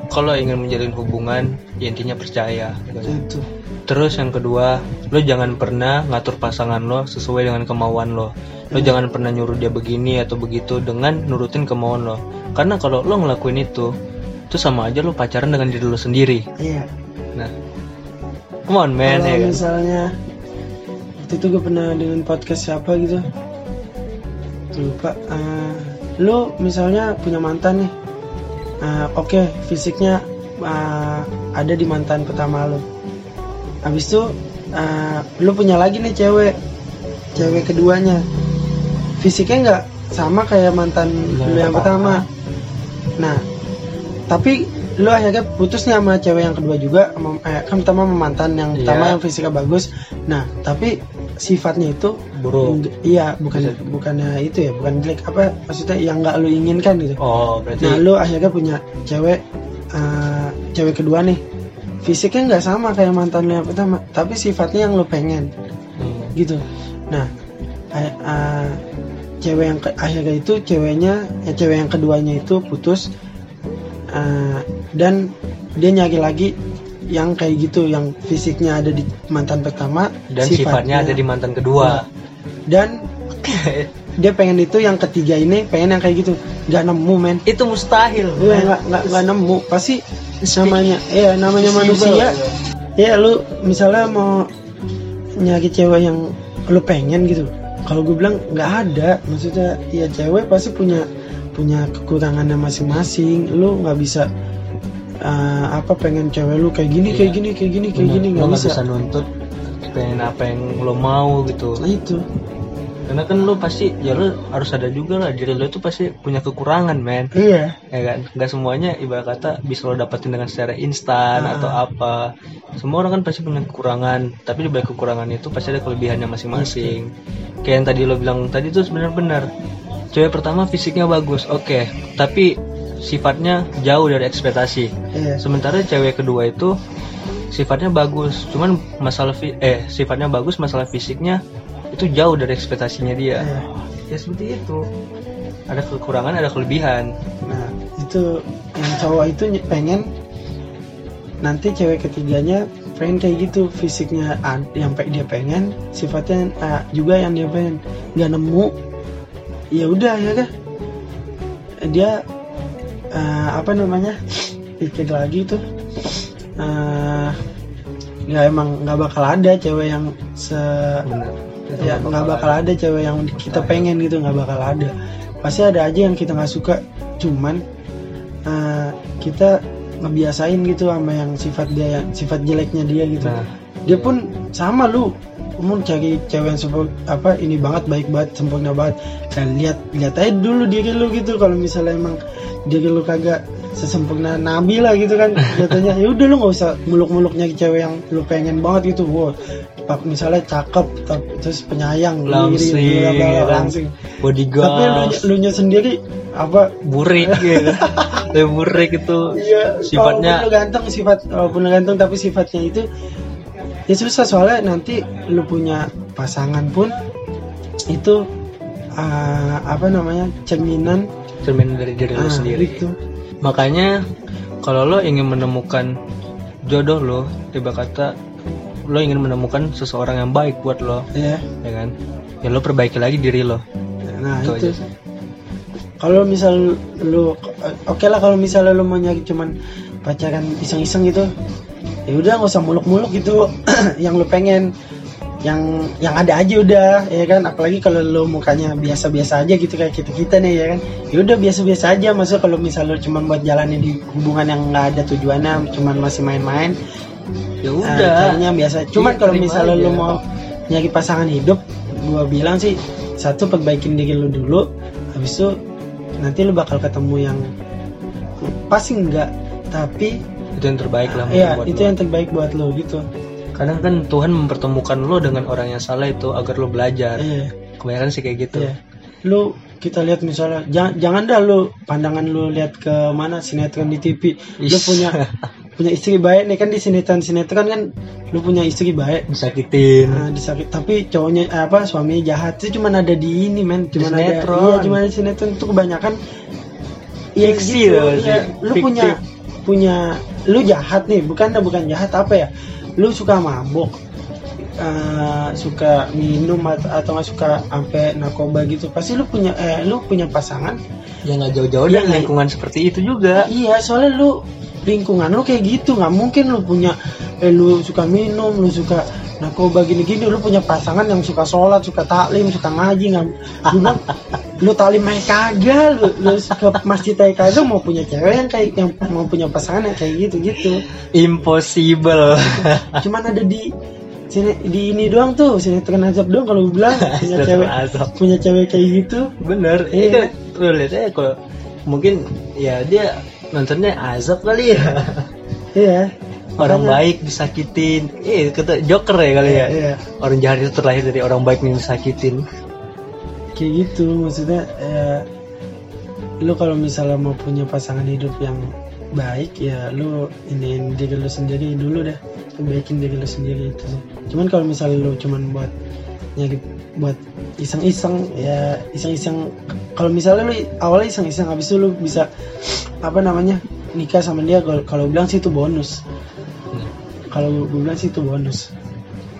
kalau ingin menjalin hubungan ya intinya percaya gitu kan. itu Terus yang kedua, lo jangan pernah ngatur pasangan lo sesuai dengan kemauan lo. Lo jangan pernah nyuruh dia begini atau begitu dengan nurutin kemauan lo. Karena kalau lo ngelakuin itu, itu sama aja lo pacaran dengan diri lo sendiri. iya Nah, come on man kalau ya kan. misalnya waktu itu gue pernah dengan podcast siapa gitu lupa Eh, lu misalnya punya mantan nih Eh, oke fisiknya eh, ada di mantan pertama lu. Habis itu eh, lu punya lagi nih cewek cewek keduanya. Fisiknya nggak sama kayak mantan lu yang pertama. Nah tapi lu akhirnya putus nih sama cewek yang kedua juga sama, eh, kan pertama sama mantan yang pertama yang fisiknya bagus. Nah tapi sifatnya itu Buruk. Iya bukan bukannya itu ya bukan jelek apa maksudnya yang nggak lu inginkan gitu. Oh, berarti nah lu akhirnya punya cewek eh, cewek kedua nih. Fisiknya nggak sama kayak mantan lu yang pertama tapi sifatnya yang lu pengen. Hmm. gitu. Nah eh, cewek yang ke- akhirnya itu ceweknya ya cewek yang keduanya itu putus eh, dan dia nyari lagi yang kayak gitu yang fisiknya ada di mantan pertama dan sifatnya ada di mantan kedua. dan dia pengen itu yang ketiga ini pengen yang kayak gitu. Nggak nemu men. Itu mustahil. Iya man. nggak nggak nggak nemu. Pasti namanya iya namanya manusia. ya. Lu misalnya mau nyari cewek yang lu pengen gitu. Kalau gue bilang nggak ada. Maksudnya ya cewek pasti punya punya kekurangannya masing-masing. Lu nggak bisa eh, apa pengen cewek lu kayak gini kayak gini kayak gini kayak Bener, gini nggak bisa. bisa nuntut pengen apa yang lo mau gitu. nah itu Karena kan lo pasti ya lo harus ada juga lah diri lo itu pasti punya kekurangan men. iya ya kan nggak semuanya ibarat kata bisa lo dapetin dengan secara instan Ah. atau apa semua orang kan pasti punya kekurangan tapi di balik kekurangan itu pasti ada kelebihannya masing-masing kayak yang tadi lo bilang tadi tuh benar-benar cewek pertama fisiknya bagus oke tapi sifatnya jauh dari ekspektasi. Iya. Sementara cewek kedua itu sifatnya bagus cuman masalah eh sifatnya bagus masalah fisiknya itu jauh dari ekspektasinya dia. Iya. ya seperti itu. Ada kekurangan ada kelebihan. Nah, itu yang cowok itu pengen nanti cewek ketiganya pengen kayak gitu fisiknya yang dia pengen sifatnya ah, juga yang dia pengen. Nggak nemu ya udah ya kan? Dia ah, apa namanya? Pikir lagi tuh. Ah, nggak emang nggak bakal ada cewek yang se benar. Ya nggak bakal ada. cewek yang kita pengen gitu nggak bakal ada. Pasti ada aja yang kita nggak suka. Cuman eh, kita ngebiasain gitu sama yang sifat dia yang sifat jeleknya dia gitu. Nah. Dia pun sama lu mau cari cewek yang super apa ini banget baik banget sempurna banget. Dan lihat lihat aja dulu diri lu gitu kalau misalnya emang diri lu kagak sesempurna nabi lah gitu kan jatuhnya ya udah lu nggak usah muluk-muluk nyari cewek yang lu pengen banget gitu. Wow pak misalnya cakep tapi terus penyayang Langsing, bla, bla, bla, kan? langsing. Bodyguard. Tapi lu lu nya sendiri apa? Burik gitu. Burik itu Iya, sifatnya walaupun lu ganteng sifat walaupun lu ganteng tapi sifatnya itu ya susah soalnya nanti lu punya pasangan pun itu ah, apa namanya cerminan. Cermin dari diri lo ah, sendiri. itu makanya kalau lo ingin menemukan jodoh lo tiba kata lo ingin menemukan seseorang yang baik buat lo ya ya kan? Ya lo perbaiki lagi diri lo. Nah Itu itu, kalau misal lu oke lah kalau misalnya lu mau nyari cuman pacaran iseng-iseng gitu ya udah nggak usah muluk-muluk gitu. Yang lu pengen yang yang ada aja udah ya kan? Apalagi kalau lu mukanya biasa-biasa aja gitu kayak kita kita nih ya kan? Ya udah biasa-biasa aja. Masuk kalau misal lu cuma buat jalanin di hubungan yang nggak ada tujuannya cuman masih main-main ya Nah, udah. caranya biasa. Cuman Iya, kalau terima misalnya lu mau nyari pasangan hidup, gua bilang sih satu perbaikin diri lu dulu, habis itu nanti lu bakal ketemu yang pasti enggak, tapi itu yang terbaik lah ya buat itu lo. yang terbaik buat lu gitu. kadang kan Tuhan mempertemukan lo dengan orang yang salah itu agar lo belajar Iya, kebanyakan sih kayak gitu iya. Lu kita lihat misalnya jangan jangan dah lu pandangan lu lihat ke mana sinetron di TV. Ish. punya punya istri baik nih kan di sinetron sinetron kan lu punya istri baik disakitin Nah, disakit tapi cowoknya eh, apa suaminya jahat itu cuma ada di ini men cuma ada sinetron. iya cuma di sinetron itu kebanyakan iya Fiksi gitu, loh, iya. sih. lu Fiktif. punya punya lu jahat nih bukan bukan jahat apa ya? Lu suka mabuk eh, suka minum atau, atau nggak suka sampai narkoba gitu pasti lu punya eh lu punya pasangan. Ya nggak jauh-jauh Iya, dari lingkungan seperti itu juga. Iya, soalnya lu lingkungan lu kayak gitu, nggak mungkin lu punya eh, lu suka minum, lu suka narkoba gini-gini, lu punya pasangan yang suka sholat, suka taklim, suka ngaji, nggak lu bilang, lu taklim aja kagak, lu, lu suka masjid aja kagak mau punya cewek yang kayak yang mau punya pasangan yang kayak gitu gitu. impossible Cuman ada di sini di ini doang tuh, sinetron azab doang kalau bilang punya cewek azab. punya cewek kayak gitu. bener Iya. itu lu lihat aja kok mungkin ya dia nontonnya azab kali ya Iya. Orang baik disakitin. Eh kata joker ya kali ya. Iya. orang jahat itu terlahir dari orang baik yang disakitin. Kayak gitu maksudnya ya, lu kalau misalnya mau punya pasangan hidup yang baik ya lu iniin diri lu sendiri dulu dah perbaikin diri lu sendiri itu. Sih. cuman kalau misalnya lu cuman buat nyari buat iseng-iseng ya iseng-iseng kalau misalnya lu awalnya iseng-iseng habis itu lu bisa apa namanya nikah sama dia kalau bilang sih itu bonus kalau gue bilang sih itu bonus.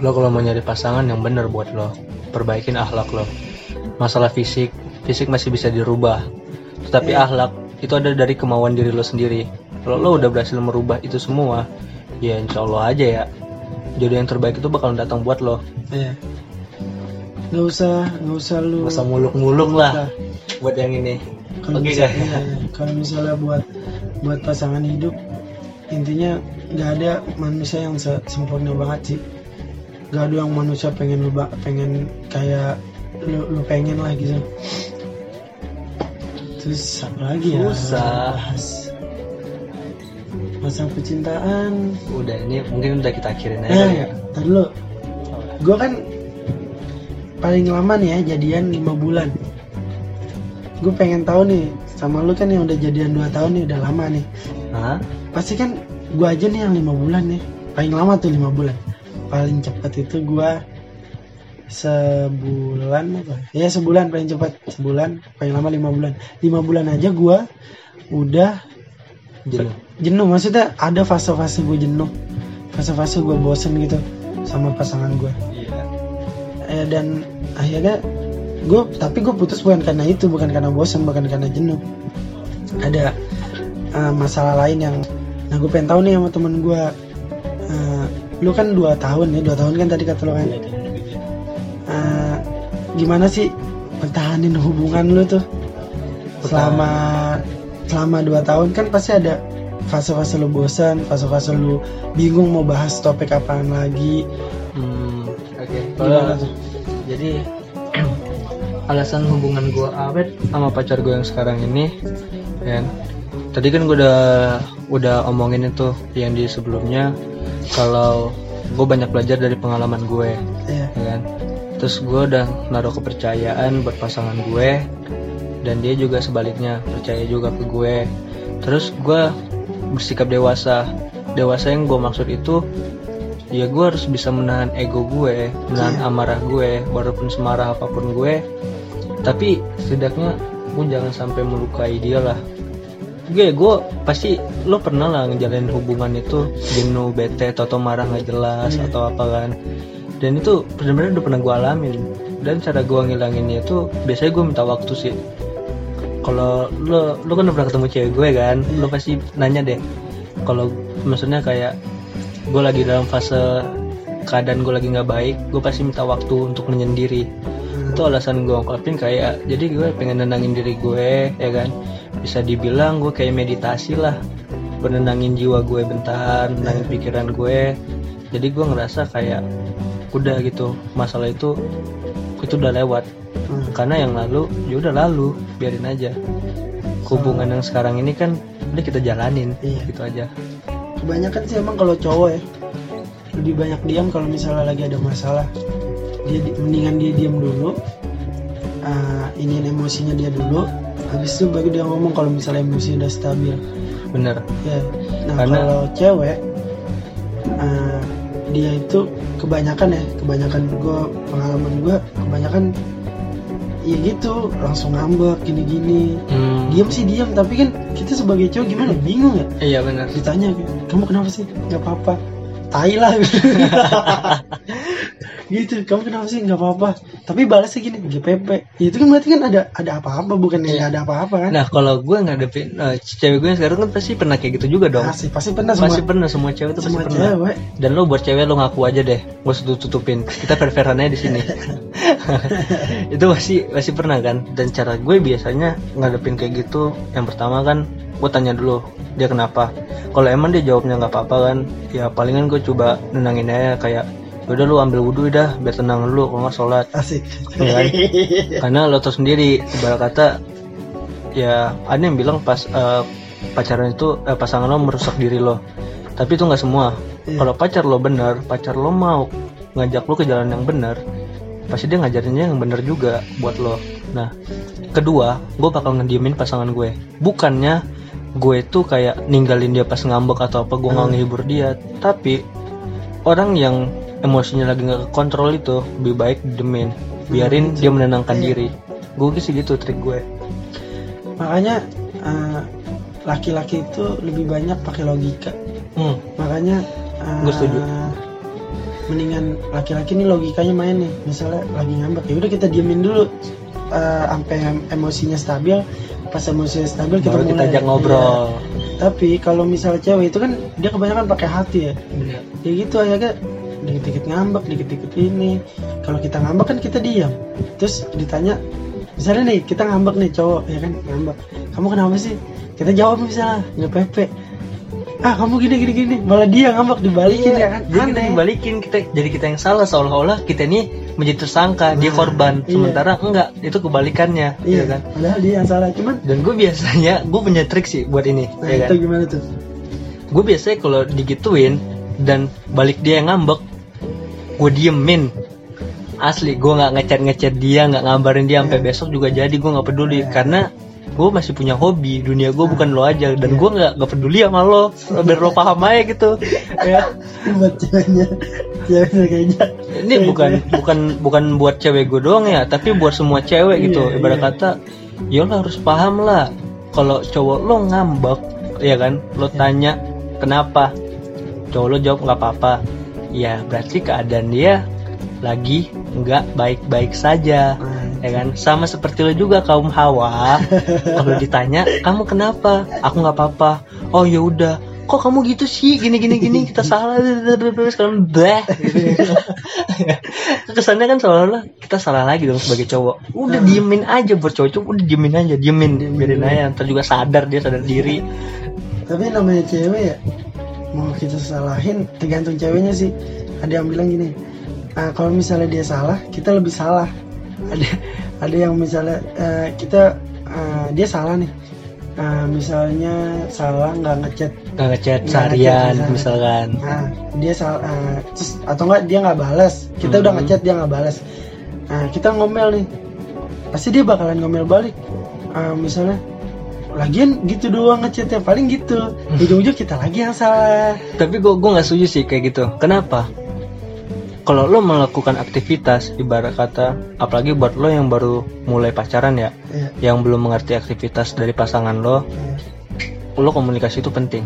Lo kalau mau nyari pasangan yang bener buat lo perbaikin akhlak lo. Masalah fisik fisik masih bisa dirubah. Tetapi Iya. akhlak itu ada dari kemauan diri lo sendiri. Kalau lo udah berhasil merubah itu semua ya insya Allah aja ya. Jodoh yang terbaik itu bakal datang buat lo. Ya nggak usah nggak usah lu Gak usah muluk-muluk lah. Buat yang ini. Kalau Oke, misalnya, iya. kalau misalnya buat buat pasangan hidup intinya nggak ada manusia yang se- sempurna banget sih. Nggak ada yang manusia pengen lu pengen kayak lu, lu pengen lah gitu. Terus apa lagi ya? Susah. masa percintaan. Udah ini mungkin udah kita akhirin aja kali ya. tar dulu. Gue kan paling lama nih ya jadian lima bulan. Gue pengen tahu nih sama lu kan yang udah jadian 2 tahun nih udah lama nih. Hah? Pasti kan gue aja nih yang lima bulan nih. Paling lama tuh lima bulan. Paling cepat itu gue sebulan apa? Ya sebulan paling cepat. Sebulan paling lama lima bulan. Lima bulan aja gue udah jenuh. Jenuh maksudnya ada fase-fase gue jenuh. Fase-fase gue bosen gitu sama pasangan gue iya. Eh, dan akhirnya gue tapi gue putus bukan karena itu bukan karena bosan bukan karena jenuh. Ada eh, masalah lain yang nah gue pengen tahu nih sama temen gue eh, lu kan dua tahun ya dua tahun kan tadi kata lu kan Eh, gimana sih pertahanin hubungan lu tuh selama selama dua tahun kan pasti ada fase-fase lu bosan fase-fase lu bingung mau bahas topik apaan lagi Hmm, oke. Gimana Kalau tuh? jadi alasan hubungan gue awet sama pacar gue yang sekarang ini, kan? Tadi kan gue udah udah omongin itu yang di sebelumnya kalau gue banyak belajar dari pengalaman gue, ya ya kan? Terus gue udah naruh kepercayaan buat pasangan gue dan dia juga sebaliknya percaya juga ke gue. Terus gue bersikap dewasa. Dewasa yang gue maksud itu ya gue harus bisa menahan ego gue menahan Iya. amarah gue walaupun semarah apa pun gue tapi setidaknya gue jangan sampai melukai dia lah gue gue pasti lo pernah lah ngejalanin hubungan itu jenuh bete atau marah nggak jelas Iya. atau apa kan. Dan itu benar-benar udah pernah gue alamin. Dan cara gue ngilanginnya itu biasanya gue minta waktu sih. Kalau lo lo kan udah pernah ketemu cewek gue kan lo Iya. pasti nanya deh. Kalau maksudnya kayak gue lagi dalam fase keadaan gue lagi nggak baik gue pasti minta waktu untuk menyendiri. Itu alasan gue ngungkapin kayak jadi gue pengen nenangin diri gue ya kan bisa dibilang gue kayak meditasi lah. Menenangin jiwa gue bentar nenangin pikiran gue jadi gue ngerasa kayak udah gitu masalah itu itu udah lewat. Hmm. karena yang lalu ya udah lalu biarin aja. Hubungan yang sekarang ini kan udah kita jalanin Iya. gitu aja. Kebanyakan sih emang kalau cowok ya lebih banyak diam kalau misalnya lagi ada masalah. Dia di- mendingan dia diam dulu uh, ini emosinya dia dulu habis itu baru dia ngomong kalau misalnya emosi udah stabil. Bener. Ya. Nah Karena- kalau cewek uh, dia itu kebanyakan ya kebanyakan gue pengalaman gue kebanyakan ya gitu langsung ngambek gini-gini. Hmm, diam sih diam tapi kan kita sebagai cowok gimana? Bingung ya? Iya bener. Ditanya kamu kenapa sih? Nggak apa-apa. Tai lah gitu kamu kenapa sih? Nggak apa-apa. Tapi balasnya gini GPP Ya, itu kan berarti kan ada ada apa-apa bukan nggak ada apa-apa kan? Nah kalau gue ngadepin eh, cewek gue sekarang kan pasti pernah kayak gitu juga dong. Pasti pasti pernah semua pasti pernah semua cewek tuh pasti semua pernah. cewek. Dan lo buat cewek lo ngaku aja deh gue tutup tutupin. Kita fair di sini. Itu pasti pasti pernah kan? Dan cara gue biasanya ngadepin kayak gitu yang pertama kan gue tanya dulu dia kenapa? Kalau emang dia jawabnya nggak apa-apa kan ya palingan gue coba nenangin aja kayak udah lu ambil wudhu dah biar tenang dulu kalau nggak sholat. Asik. Ya kan? karena lo tau sendiri ibarat kata ya ada yang bilang pas eh, pacaran itu eh, pasangan lo merusak diri lo. Tapi itu nggak semua. Iya. kalau pacar lo benar pacar lo mau ngajak lo ke jalan yang benar pasti dia ngajarinnya yang benar juga buat lo. Nah kedua gue bakal ngediemin pasangan gue. Bukannya gue tuh kayak ninggalin dia pas ngambek atau apa gue nggak Hmm. ngehibur dia. Tapi orang yang emosinya lagi nggak kontrol itu lebih baik diemin biarin Hmm, dia menenangkan iya. diri. Gue sih gitu trik gue. Makanya eh, laki-laki itu lebih banyak pakai logika. Hmm. makanya eh, Gua setuju. mendingan laki-laki nih logikanya main nih. Misalnya lagi ngambek ya udah kita diemin dulu. Eh, sampai em- emosinya stabil. Pas emosinya stabil kita baru kita mulai. ajak ngobrol. Iya. tapi kalau misalnya cewek itu kan dia kebanyakan pakai hati ya. Ya gitu aja dikit-dikit ngambek dikit-dikit ini. Kalau kita ngambek kan kita diam. Terus ditanya misalnya nih kita ngambek nih cowok ya kan? Ngambek. Kamu kenapa sih? Kita jawab misalnya nggak pepe. Ah kamu gini gini gini. Malah dia ngambek dibalikin ya kan? Jadi kita dibalikin kita jadi kita yang salah seolah-olah kita ini menjadi tersangka dia Nah, korban. iya. sementara enggak itu kebalikannya iya ya kan? padahal dia yang salah cuman dan gue biasanya gue punya trik sih buat ini nah ya kan? itu gimana tuh? Gue biasanya kalau digituin dan balik dia yang ngambek gue diemin asli gue nggak ngechat ngechat dia nggak ngabarin dia sampai Iya. besok juga jadi gue nggak peduli. Iya. karena gue masih punya hobi dunia gue bukan lo aja. Dan Iya. gue nggak nggak peduli sama lo. Biar lo paham aja gitu. Ya buat ceweknya. Kayaknya ini bukan bukan bukan buat cewek gue doang ya. Tapi buat semua cewek gitu. Ibarat kata ya lo harus paham lah. Kalau cowok lo ngambek ya kan? Lo tanya kenapa? Cowok lo jawab nggak apa-apa ya berarti keadaan dia lagi nggak baik-baik saja ya kan? Sama seperti lo juga kaum hawa. Kalau ditanya kamu kenapa? Aku nggak apa-apa. Oh ya udah. Kok kamu gitu sih? Gini gini gini kita salah. Sekarang bleh. Kesannya kan seolah-olah kita salah lagi dong sebagai cowok. Udah diemin aja buat cowok udah diemin aja diemin biarin aja. Ntar juga sadar dia sadar diri. Tapi namanya cewek ya mau kita salahin tergantung ceweknya sih. Ada yang bilang gini "Ah, kalau misalnya dia salah kita lebih salah. Ada ada yang misalnya eh, kita eh, dia salah nih. Ah, misalnya salah nggak ngechat. Nggak ngechat seharian ngechat, misalkan. Nah dia salah terus atau enggak dia nggak balas kita udah Hmm. ngechat dia nggak balas nah kita ngomel nih. Pasti dia bakalan ngomel balik. Ah, misalnya lagian gitu doang ngechatnya paling gitu. Ujung-ujung kita lagi yang salah. Tapi gue gue nggak setuju sih kayak gitu. Kenapa? Kalau lo melakukan aktivitas ibarat kata apalagi buat lo yang baru mulai pacaran ya ya, yang belum mengerti aktivitas dari pasangan lo ya. lo komunikasi itu penting.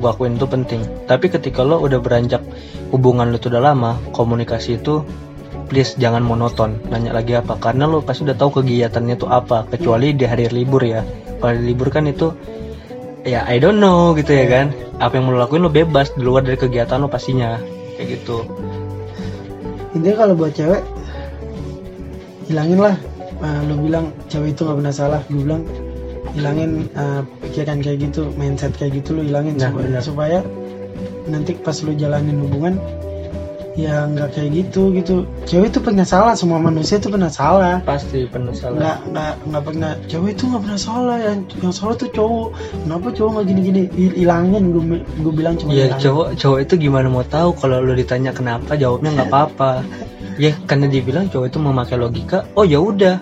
Gua akuin itu penting. Tapi ketika lo udah beranjak hubungan lo itu udah lama komunikasi itu please jangan monoton. Nanya lagi apa karena lo pasti udah tahu kegiatannya itu apa kecuali di hari libur ya kalau libur kan itu ya I don't know gitu ya kan. Apa yang mau lo lakuin lo bebas di luar dari kegiatan lo pastinya kayak gitu. Intinya kalau buat cewek hilangin lah. Eh, lo bilang cewek itu nggak pernah salah gue bilang hilangin eh, pikiran kayak gitu mindset kayak gitu lo hilangin Nah, supaya, supaya nanti pas lo jalanin hubungan ya nggak kayak gitu gitu cewek itu pernah salah semua manusia itu pernah salah pasti penuh salah nggak nggak nggak pernah cewek itu nggak pernah salah yang yang salah tuh cowok kenapa cowok nggak gini gini hilangin gue gue bilang cuma Iya hilangin. cowok cowok itu gimana mau tahu kalau lo ditanya kenapa jawabnya nggak apa-apa. ya karena dibilang cowok itu memakai logika. Oh ya udah,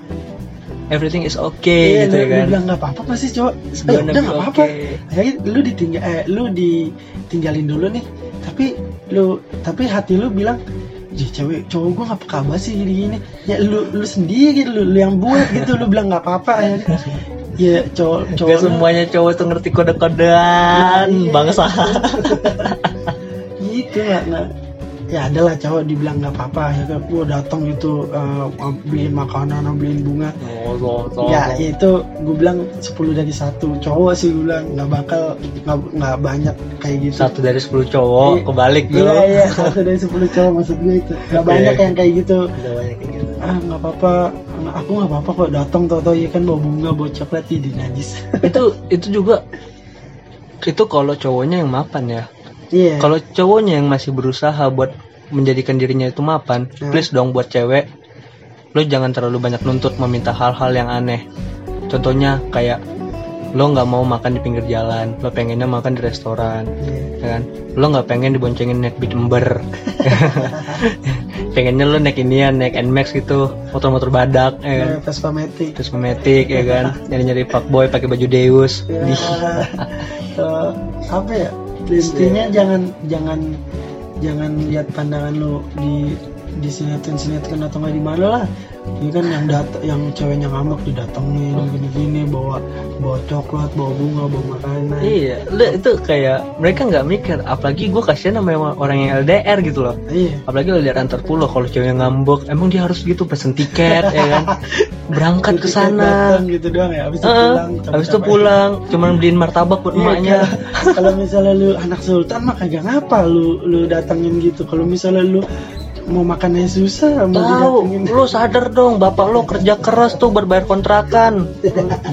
everything is okay Iya, gitu lu, ya lu kan. bilang nggak apa-apa pasti cowok eh, udah nggak apa-apa okay. Akhirnya lu ditinggal eh, lu ditinggalin dulu nih tapi lu tapi hati lu bilang Jih, cewek cowok gua nggak peka banget sih gini gini ya lu lu sendiri lu, lu yang buat gitu lu bilang nggak apa-apa akhirnya ya cowok cowok Gak lu- semuanya cowok tuh ngerti kode-kodean Iya. bangsa. gitu nggak nggak ya adalah cowok dibilang nggak apa-apa ya kan. Gua datang gitu eh, beliin makanan beliin bunga. Oh, ya itu gue bilang 10 dari satu cowok sih gue bilang. Nggak bakal nggak nggak banyak kayak gitu. Satu dari 10 cowok Iya. kebalik tuh. iya iya satu dari 10 cowok maksud gue itu. Nggak banyak Iya. yang kayak gitu. Udah banyak kayak gitu. ah nggak apa-apa. Aku nggak apa-apa kok datang tau tau ya kan bawa bunga bawa coklat di najis. Itu itu juga itu kalau cowoknya yang mapan ya. iya. Kalau cowoknya yang masih berusaha buat menjadikan dirinya itu mapan, Hmm. please dong buat cewek, lo jangan terlalu banyak nuntut meminta hal-hal yang aneh. Contohnya kayak lo nggak mau makan di pinggir jalan, lo pengennya makan di restoran, Iya. ya kan? Lo nggak pengen diboncengin naik beat ember, pengennya lo naik inian, naik Nmax gitu, motor-motor badak, ya kan? Iya, Vespa Matic Terus memetik, ya kan? Nyari-nyari fuckboy pakai baju Deus. ya, Di- eh, apa ya intinya jangan jangan jangan lihat pandangan lu di di sinetron sinetron atau nggak di mana lah ini kan yang dat yang ceweknya ngambek didatengin gini gini bawa bawa coklat bawa bunga bawa makanan Iya, lo itu kayak mereka nggak mikir, apalagi gue kasihan sama yang orang yang LDR gitu loh. iya Apalagi LDR antar pulau, kalau cewek ngambek, emang dia harus gitu pesen tiket, ya kan? Berangkat ke sana. datang gitu doang ya habis itu Heeh, pulang habis itu pulang, cuman beliin martabak buat Iya, emaknya. kalau- kalau misalnya lu anak sultan mah kagak ngapa lu lu datengin gitu kalau misalnya lu mau makannya susah mau Tahu, lo sadar dong, bapak lo kerja keras tuh buat bayar kontrakan.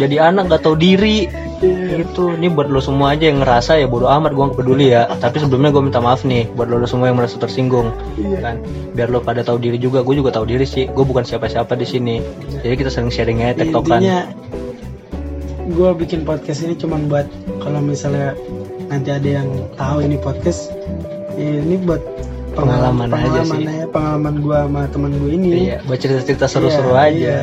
Jadi anak gak tahu diri. Iya. Gitu, ini buat lo semua aja yang ngerasa ya bodo amat, gue gak peduli ya. Tapi sebelumnya gue minta maaf nih, buat lo, lo semua yang merasa tersinggung. Iya. kan biar lo pada tahu diri juga gue juga tahu diri sih gue bukan siapa-siapa di sini jadi kita sering sharing aja tektokan intinya gue bikin podcast ini cuman buat kalau misalnya nanti ada yang tahu ini podcast ini buat Pengalaman aja sih. ya, pengalaman gue sama teman gue ini. Iya buat cerita-cerita seru-seru Iya, aja. iya.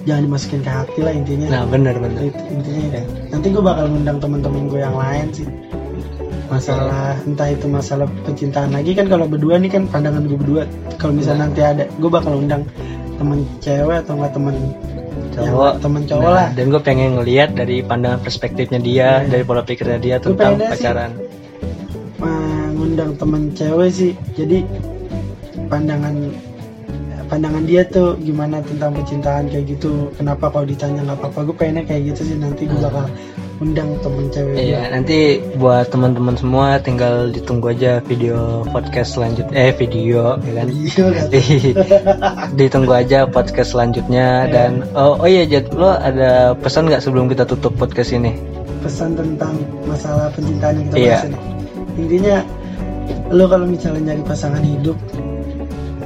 jangan dimasukin ke hati lah intinya. Nah bener Itu intinya itu. nanti gue bakal ngundang teman-teman gue yang lain sih. Masalah entah itu masalah percintaan lagi. Kan kalau berdua nih kan pandangan gue berdua. Kalau misalnya nanti ada gue bakal undang temen cewek atau enggak temen cowok. yang temen cowok Nah, lah. dan gue pengen ngeliat dari pandangan perspektifnya dia Iya. dari pola pikirnya dia tentang sih- pacaran. Eh, ngundang temen cewek sih jadi pandangan pandangan dia tuh gimana tentang percintaan kayak gitu kenapa kalau ditanya nggak apa-apa gue pengennya kayak gitu sih nanti gue bakal undang temen cewek gue. Iya, nanti buat teman-teman semua tinggal ditunggu aja video podcast selanjutnya. Eh, video, ya kan? Iya, kan? ditunggu aja podcast selanjutnya Iya. dan oh, oh iya Jad, lo ada pesan nggak sebelum kita tutup podcast ini? pesan tentang masalah percintaan yang kita Iya. bahas ini. Intinya lo kalau misalnya nyari pasangan hidup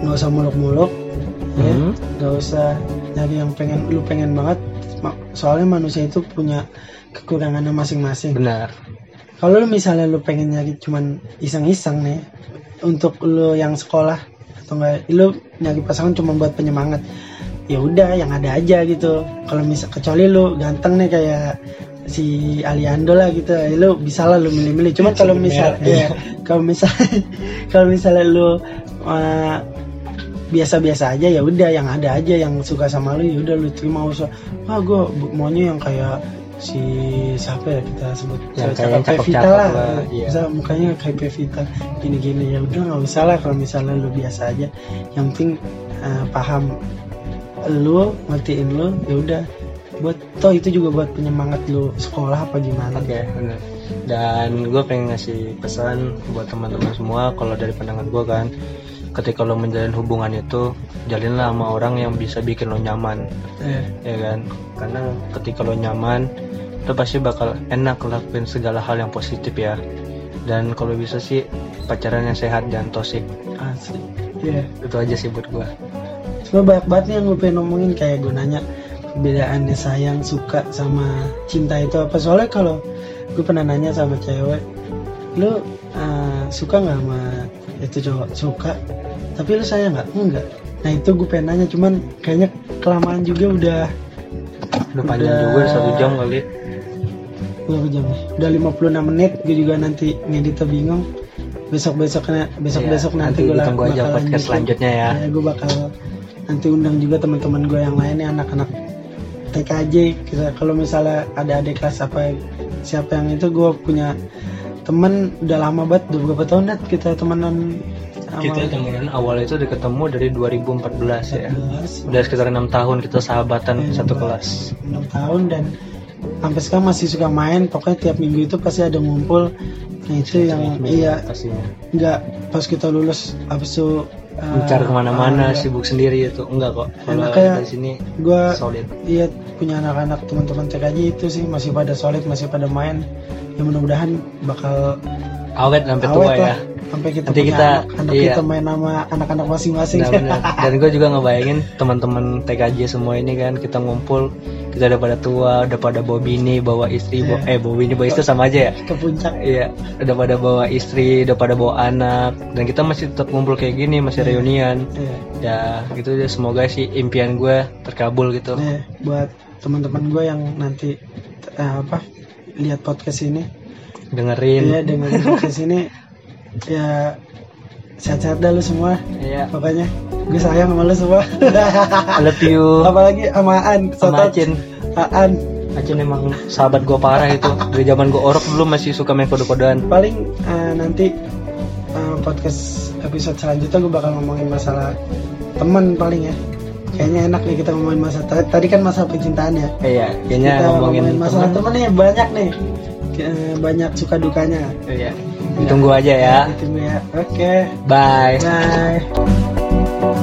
nggak usah muluk-muluk, ya. Hmm. nggak usah nyari yang pengen lu pengen banget. Soalnya manusia itu punya kekurangannya masing-masing. Benar. Kalau lu misalnya lu pengen nyari cuman iseng-iseng nih untuk lu yang sekolah atau enggak lu nyari pasangan cuma buat penyemangat. Ya udah yang ada aja gitu. Kalau misal kecuali lu ganteng nih kayak si Aliando lah gitu. Ya, lu bisa lah lu milih-milih. Cuman kalau misal ya, kalau misal kalau misalnya lu uh, biasa-biasa aja ya udah yang ada aja yang suka sama lu ya udah lu terima. Usah. Wah gue maunya yang kayak si siapa ya kita sebut? Yang kayak Pevita lah, lah, iya. bisa mukanya kayak Pevita gini-gini. Ya udah nggak usah lah kalau misalnya lu biasa aja. Yang penting eh, paham lu ngertiin lu ya udah buat toh itu juga buat penyemangat lu sekolah apa gimana Oke, benar. dan gue pengen ngasih pesan buat teman-teman semua kalau dari pandangan gue kan ketika lo menjalin hubungan itu jalinlah sama orang yang bisa bikin lo nyaman Iya. ya kan karena ketika lo nyaman lo pasti bakal enak lakuin segala hal yang positif ya dan kalau bisa sih pacaran yang sehat dan tosik Asli. Iya. itu aja sih buat gue Sebenernya banyak banget nih yang gue pengen ngomongin kayak gue nanya perbedaannya sayang, suka sama cinta itu apa? Soalnya kalau gue pernah nanya sama cewek lu eh, suka nggak sama itu cowok? Suka. Tapi lu sayang nggak? Enggak. Nah itu gue pengen nanya cuman kayaknya kelamaan juga udah udah panjang Udah. juga satu jam kali. Berapa jam nih udah 56 menit gue juga nanti ngeditnya bingung. Besok besoknya besok besok Iya, nanti, nanti gue ditunggu aja podcast selanjutnya ya. ya gue bakal nanti undang juga teman-teman gue yang lainnya anak-anak TKJ kita kalau misalnya ada adik kelas apa siapa yang itu gue punya temen udah lama banget udah berapa tahun dah kita temenan kita temenan awal itu udah ketemu dari 2014 ya. 14, udah sekitar enam tahun kita sahabatan Iya, satu kelas. 6 tahun dan sampai sekarang masih suka main pokoknya tiap minggu itu pasti ada ngumpul. Nah itu yang iya nggak pas kita lulus habis itu uh, mencari ke mana-mana uh, sibuk sendiri itu. Enggak kok. Kalau Enaknya- dari sini gue solid. iya punya anak-anak teman-teman TKJ itu sih masih pada solid masih pada main. Ya mudah-mudahan bakal awet sampai tua awet ya. lah sampai kita Nanti kita- anak, iya. kita main sama anak-anak masing-masing Nah, bener. dan gue juga ngebayangin teman-teman TKJ semua ini kan kita ngumpul kita udah pada tua udah pada bawa bini bawa istri bawa- Iya. eh bawa bini bawa istri sama aja ya ke puncak Iya, udah pada bawa istri, udah pada bawa anak, dan kita masih tetap ngumpul kayak gini, masih reunian. Iya. Ya, gitu deh. Semoga sih impian gue terkabul gitu. Nih, buat teman-teman gue yang nanti eh, apa lihat podcast ini Dengerin. ya dengerin podcast ini ya sehat-sehat dah lu semua Iya. pokoknya gue sayang sama lu semua I love you. apalagi sama Aan Sama. Acin. Aan Acin emang sahabat gue parah itu. Dari zaman gue orok dulu masih suka main kode-kodean. paling eh, nanti eh, podcast episode selanjutnya gue bakal ngomongin masalah teman paling ya kayaknya enak nih kita ngomongin masalah tadi- kan masalah percintaan ya Iya, kayaknya kita ngomongin masalah temen. temen nih banyak nih banyak suka dukanya Iya. Ditunggu aja ya. Ya. Oke. Okay. Bye. Bye.